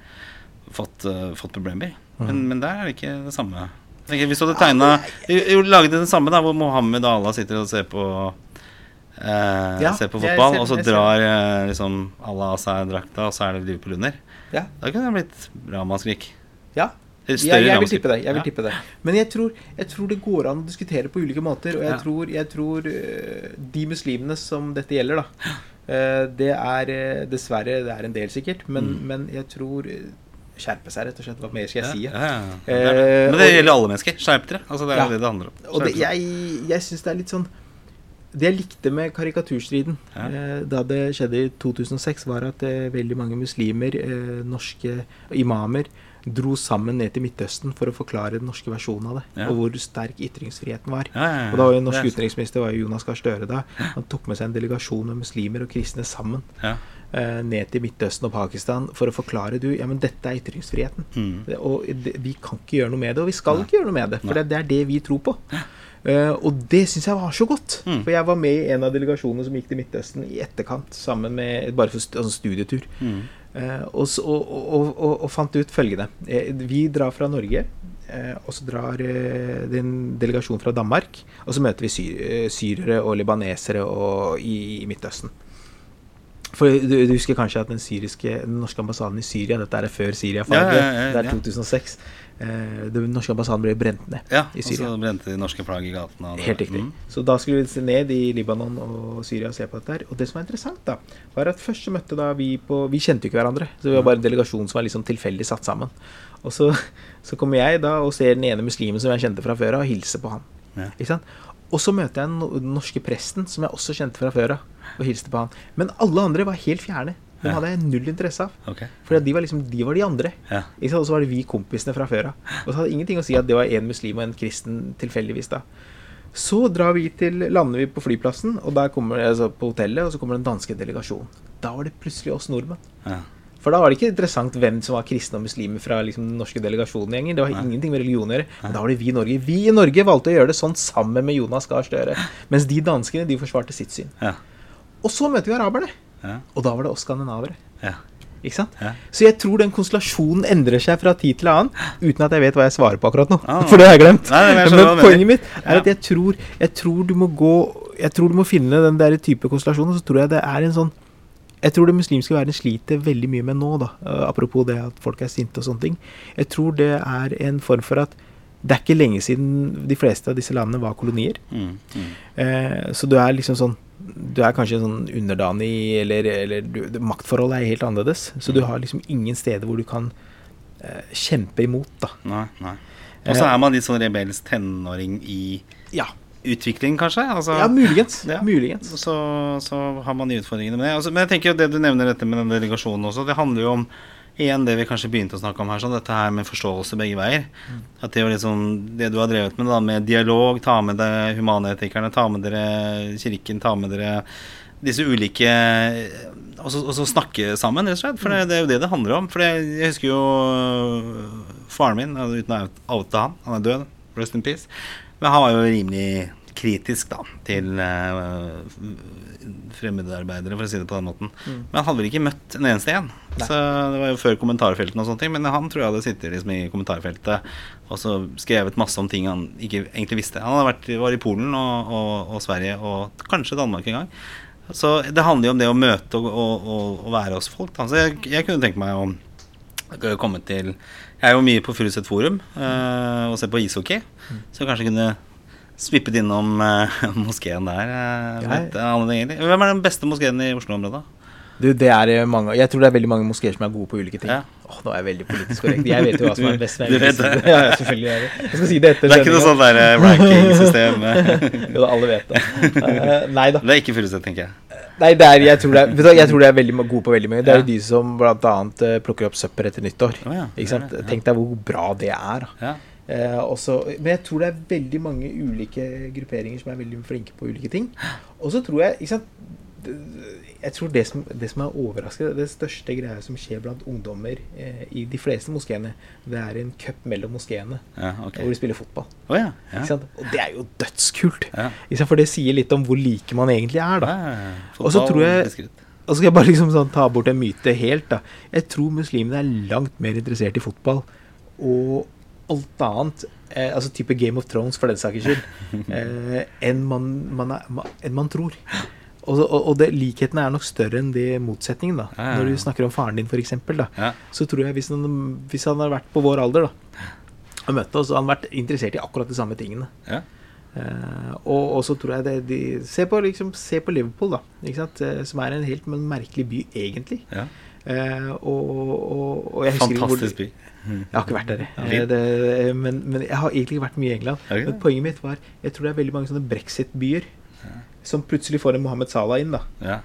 fått, uh, fått problemer. Mm. Men, men der er det ikke det samme. Jeg tenker, hvis du hadde tegna Jo, laget den samme, da, hvor Mohammed og Allah sitter og ser på eh, Ja, Ser på fotball, ser- og så drar eh, liksom Allah av seg drakta, og så er det Liverpool under. Ja. Da kunne det blitt ramaskrik. ja. Eller Jeg, jeg vil tippe det. Jeg vil tippe det. Men jeg tror, jeg tror det går an å diskutere på ulike måter. Og jeg tror, jeg tror eh, de muslimene som dette gjelder, da eh, Det er eh, dessverre Det er en del, sikkert. Men, Mm. men jeg tror Skjerpe seg, rett og slett. Hva mer skal jeg si? Ja, ja? ja, Det det. Men det gjelder alle mennesker. Skjerp dere. Altså, det er det det handler om. Og det, jeg, jeg syns det er litt sånn Det jeg likte med karikaturstriden Ja. eh, da det skjedde i 2006, var at eh, veldig mange muslimer, eh, norske imamer, dro sammen ned til Midtøsten for å forklare den norske versjonen av det. Ja. Og hvor sterk ytringsfriheten var. Ja. Og da var jo norsk er- utenriksminister var jo Jonas Gahr Støre da. Han tok med seg en delegasjon med muslimer og kristne sammen Ja. ned til Midtøsten og Pakistan for å forklare du, ja, men dette er ytringsfriheten. Mm. Og vi kan ikke gjøre noe med det, og vi skal Nei. ikke gjøre noe med det. For Nei. det er det vi tror på. Eh, og det syns jeg var så godt. Mm. For jeg var med i en av delegasjonene som gikk til Midtøsten i etterkant, sammen med bare for altså studietur. Mm. Eh, og, og, og, og, fant ut følgende. Eh, vi drar fra Norge, og så drar det en delegasjon fra Danmark. Og så møter vi syr, syrere og libanesere og, i, i Midtøsten. For du, du husker kanskje at den, syriske, den norske ambassaden i Syria Dette er før Syria-faget. Ja, ja, ja, det er ja. 2006. Eh, den norske ambassaden ble brent ned Ja, i og så brente de norske flagg i gatene. Helt riktig. Mm. Så da skulle vi se ned i Libanon og Syria og se på dette her. Og det som var interessant, da, var at først så møtte da vi på Vi kjente jo ikke hverandre, så vi var bare en delegasjon som var liksom tilfeldig satt sammen. Og så, så kommer jeg da og ser den ene muslimen som jeg kjente fra før av, og hilser på han. Ja. Ikke sant? Og så møter jeg den norske presten som jeg også kjente fra før av, og hilste på han. Men alle andre var helt fjerne. Dem Ja. hadde jeg null interesse av. Okay. For de var liksom, de var de andre. Ja. Og så var det vi kompisene fra før av. Og så hadde ingenting å si at det var en muslim og en kristen tilfeldigvis da. Så drar vi til, lander vi på flyplassen, og der kommer, altså på hotellet, og så kommer den danske delegasjonen. Da var det plutselig oss nordmenn. Ja. For da var det ikke interessant hvem som var kristne og muslimer fra liksom, den norske delegasjonen lenger. Det var Nei. ingenting med religion å gjøre. Men da var det vi i Norge. Vi i Norge valgte å gjøre det sånn sammen med Jonas Gahr Støre. Mens de danskene, de forsvarte sitt syn. Ja. Og så møter vi araberne. Ja. Og da var det oss skandinavere. Ja. Ikke sant? Ja. Så jeg tror den konstellasjonen endrer seg fra tid til annen, uten at jeg vet hva jeg svarer på akkurat nå. Ah. (laughs) For det har jeg glemt. Nei, men jeg Men poenget mitt er at jeg tror, jeg tror du må gå Jeg tror du må finne den der type konstellasjonen, så tror jeg det er en sånn jeg tror det muslimske verden sliter veldig mye med nå, da. eh, apropos det at folk er sinte og sånne ting. Jeg tror det er en form for at det er ikke lenge siden de fleste av disse landene var kolonier. Mm, mm. Eh, så du er liksom sånn Du er kanskje sånn underdanig, eller, eller du, maktforholdet er helt annerledes. Så du har liksom ingen steder hvor du kan uh, kjempe imot, da. Nei, nei. Og så er man litt sånn rebelsk tenåring i Ja, utvikling, kanskje? Altså, ja muligens. Ja. Muligens. så, så har man de utfordringene med det. Altså, men jeg tenker jo det du nevner dette med den delegasjonen også, det handler jo om igjen det vi kanskje begynte å snakke om her, sånn, dette her med forståelse begge veier. At det, liksom, det du har drevet med, da, med dialog, ta med deg humanetikerne, ta med dere kirken, ta med dere disse ulike Og så, snakke sammen, rett og slett. For det, det er jo det det handler om. For jeg, jeg husker jo faren min, uten å oute han, han er død, rest in peace. Men han var jo rimelig kritisk da til uh, fremmedarbeidere, for å si det på den måten. Men han hadde vel ikke møtt en eneste en. Nei. Så Det var jo før kommentarfeltene og sånne ting. Men han tror jeg hadde sittet liksom i kommentarfeltet og så skrevet masse om ting han ikke egentlig visste. Han hadde vært, var i Polen og, og, og Sverige og kanskje Danmark en gang. Så det handler jo om det å møte og, og, og, og være hos folk. Da. Så jeg, jeg kunne tenke meg å komme til Jeg er jo mye på Furuset Forum eh, og ser på ishockey, så jeg kanskje kunne svippet innom uh, (laughs) moskeen der. eh, jeg aner det egentlig. Hvem er den beste moskeen i Oslo-området? Du, det er eh, mange Jeg tror det er veldig mange moskeer som er gode på ulike ting. Ja. Åh, nå er jeg veldig politisk korrekt. Jeg vet jo hva som er best. (laughs) Du vet det. Ja, selvfølgelig er det. Jeg skal si det etter Det er ikke noe sånn der eh, ranking-system. (laughs) jo da, alle vet det. Uh, nei da. det er ikke Furuset, tenker jeg. Nei, det er, jeg, tror det er, jeg tror det er veldig gode på veldig mye. Det er jo de som bl.a. Uh, plukker opp søppel etter nyttår. Ja, Ikke sant? Tenk deg hvor bra det er. da. Ja. Eh, også, men jeg tror det er veldig mange ulike grupperinger som er veldig flinke på ulike ting. Og så tror jeg ikke sant, Jeg tror det som, det som er overraskende, det største greia som skjer blant ungdommer eh, i de fleste moskeene, det er en cup mellom moskeene Ja, okay. hvor de spiller fotball. Oh, ja. ja. Og det er jo dødskult! For det sier litt om hvor like man egentlig er. da. Og så tror jeg- Og så skal jeg bare liksom sånn ta bort en myte helt. da Jeg tror muslimene er langt mer interessert i fotball og alt annet, eh, altså type Game of Thrones for den saks skyld, (laughs) eh, enn man, man, er, enn man tror. Og, og, og det, likhetene er nok større enn det motsetningen. da Ja, ja, Når du snakker om faren din, f.eks., Ja. så tror jeg hvis han, hvis han hadde vært på vår alder da og møtte oss, hadde han vært interessert i akkurat de samme tingene. Ja. Uh, og, og så tror jeg det de, se, på, liksom, se på Liverpool, da. Eh, som er en helt merkelig by, egentlig. Ja. Eh, og, og, og Fantastisk by. Jeg har ikke vært der, jeg. Eh, det, men, men jeg har egentlig ikke vært mye i England. Men poenget mitt var Jeg tror det er veldig mange sånne brexit-byer som plutselig får en Mohammed Salah inn. da Ja.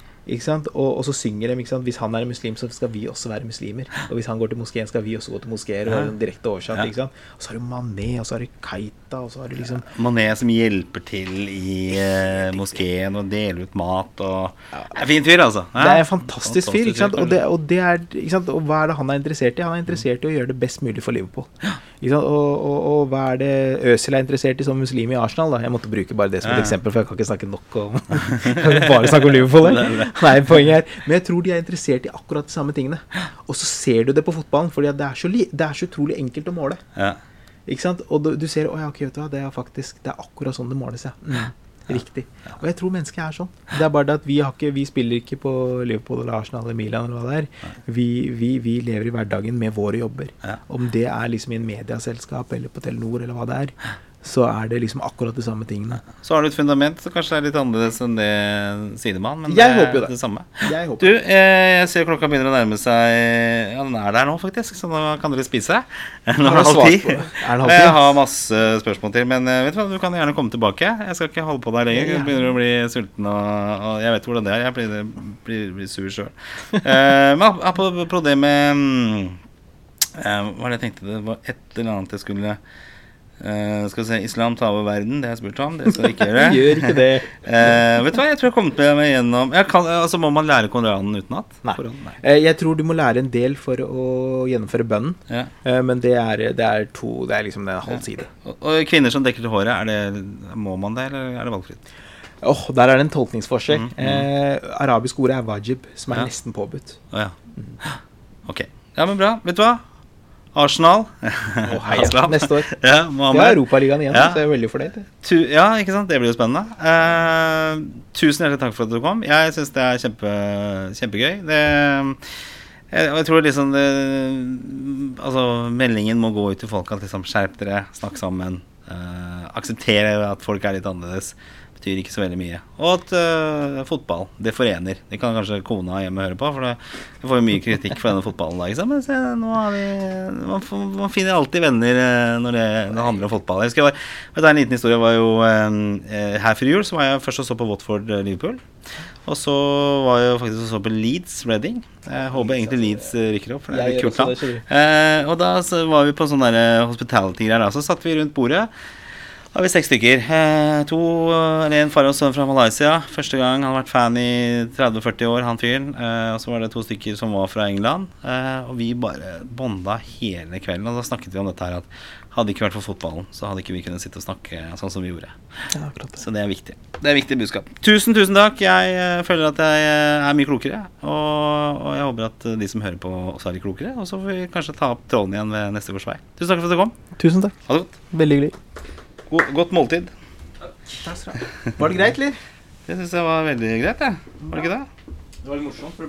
Og, og så synger de? Hvis han er muslim, så skal vi også være muslimer. Og hvis han går til moskeen, skal vi også gå til moskeer. Og direkte oversatt, Ja. Og så har du Mané, og så har du Keita, og så har du liksom Mané som hjelper til i eh, moskeen og deler ut mat og Det er fin fyr, altså. Ja. Det er en fantastisk fyr, ikke sant? Og, det, og, det er, og hva er det han er interessert i? Han er interessert i å gjøre det best mulig for Liverpool. Og, hva er det Øzil er interessert i som muslim i Arsenal? da? Jeg måtte bruke bare det som et Ja. eksempel, for jeg kan ikke snakke nok om (laughs) bare snakke om Liverpool. her. Nei, poenget er Men jeg tror de er interessert i akkurat de samme tingene. Og så ser du det på fotballen, for det er så, det er så utrolig enkelt å måle. Ja. Ikke sant? Og du, du ser Å ja, ok, vet du hva, det er faktisk Det er akkurat sånn det måles, ja. Mm. Riktig. Og jeg tror mennesket er sånn. Det er bare det at vi, har ikke, vi spiller ikke på Liverpool eller Arsenal eller Milan eller hva det er. Vi, vi, vi lever i hverdagen med våre jobber. Om det er liksom i en mediaselskap eller på Telenor eller hva det er, så er det liksom akkurat de samme tingene. Så har du et fundament som kanskje er litt annerledes enn det sidemann, men Jeg det er håper jo det. det samme. Jeg Du, håper Du, jeg ser klokka begynner å nærme seg Ja, den er der nå, faktisk, så nå kan dere spise. Nå er det halv ti. halv ti? Jeg har masse spørsmål til, men eh, vet du hva, du kan gjerne komme tilbake. Jeg skal ikke holde på deg lenger. Du begynner å bli sulten, og, og jeg vet hvordan det er. Jeg blir, blir, blir sur sjøl. Eh, men ap- apropos det med mm, eh, Hva var det jeg tenkte? Det var et eller annet jeg skulle eh, Skal vi se Islam tar over verden, det har jeg spurt om. Det skal jeg ikke gjøre. (laughs) Gjør ikke det. uh, (laughs) vet du hva, jeg tror jeg har kommet med meg gjennom kan, altså Må man lære Koranen utenat? Nei. Nei. Uh, Jeg tror du må lære en del for å gjennomføre bønnen, Ja. men det er, det er to Det er liksom en halv side. Og, og kvinner som dekker til håret, er det, må man det, eller er det valgfritt? Åh, Der er det en tolkningsforskjell. Mm, mm. Arabisk ord er wajib, som er Ja. nesten påbudt. Oh, ja. (gasps) Ok. Ja, men bra. Vet du hva? Arsenal. Oh, hei, (laughs) ja. Neste år. Ja, Mohammed. Europaligaen igjen, Ja. så jeg er veldig fornøyd. Tu ja, ikke sant? Det blir jo spennende. Uh, tusen hjertelig takk for at du kom. Jeg syns det er kjempe, kjempegøy. Det, jeg, jeg tror liksom det Altså, meldingen må gå ut til folk at liksom skjerp dere, snakk sammen. Uh, akseptere at folk er litt annerledes. Betyr ikke så veldig mye. Og at uh, fotball, det forener. Det kan kanskje kona hjemme høre på, for det, jeg får jo mye kritikk for denne fotballen. Da? Men se, nå har vi, man, man finner alltid venner eh, når det, når det handler om fotball. Jeg bare, jeg tar en liten historie. Jeg var jo uh, Her før jul så var jeg først og så på Watford-Liverpool. Og så var jeg faktisk og så på Leeds Reading. Jeg håper egentlig Leeds rykker opp, for det er litt kult da. Eh, og da var vi på sånn hospitality-greier. Så satt vi rundt bordet. Da har vi seks stykker. Eh, to, eller En far og sønn fra Malaysia. Første gang. Han har vært fan i 30-40 år, han fyren. Eh, og så var det to stykker som var fra England. Eh, og vi bare bonda hele kvelden. Og da snakket vi om dette her at hadde ikke vært for fotballen, så hadde ikke vi kunnet sitte og snakke sånn som vi gjorde. Ja, det. Så det er viktig. Det er viktig budskap. Tusen, tusen takk. Jeg eh, føler at jeg eh, er mye klokere. Og, og jeg håper at de som hører på, også er litt klokere. Og så får vi kanskje ta opp tråden igjen ved neste korsvei. Tusen takk for at du kom. Tusen takk. Ha det godt. Veldig hyggelig. God, godt måltid. Var det greit, eller? Jeg syns det var veldig greit, jeg. Var det ikke det? Det var litt morsomt.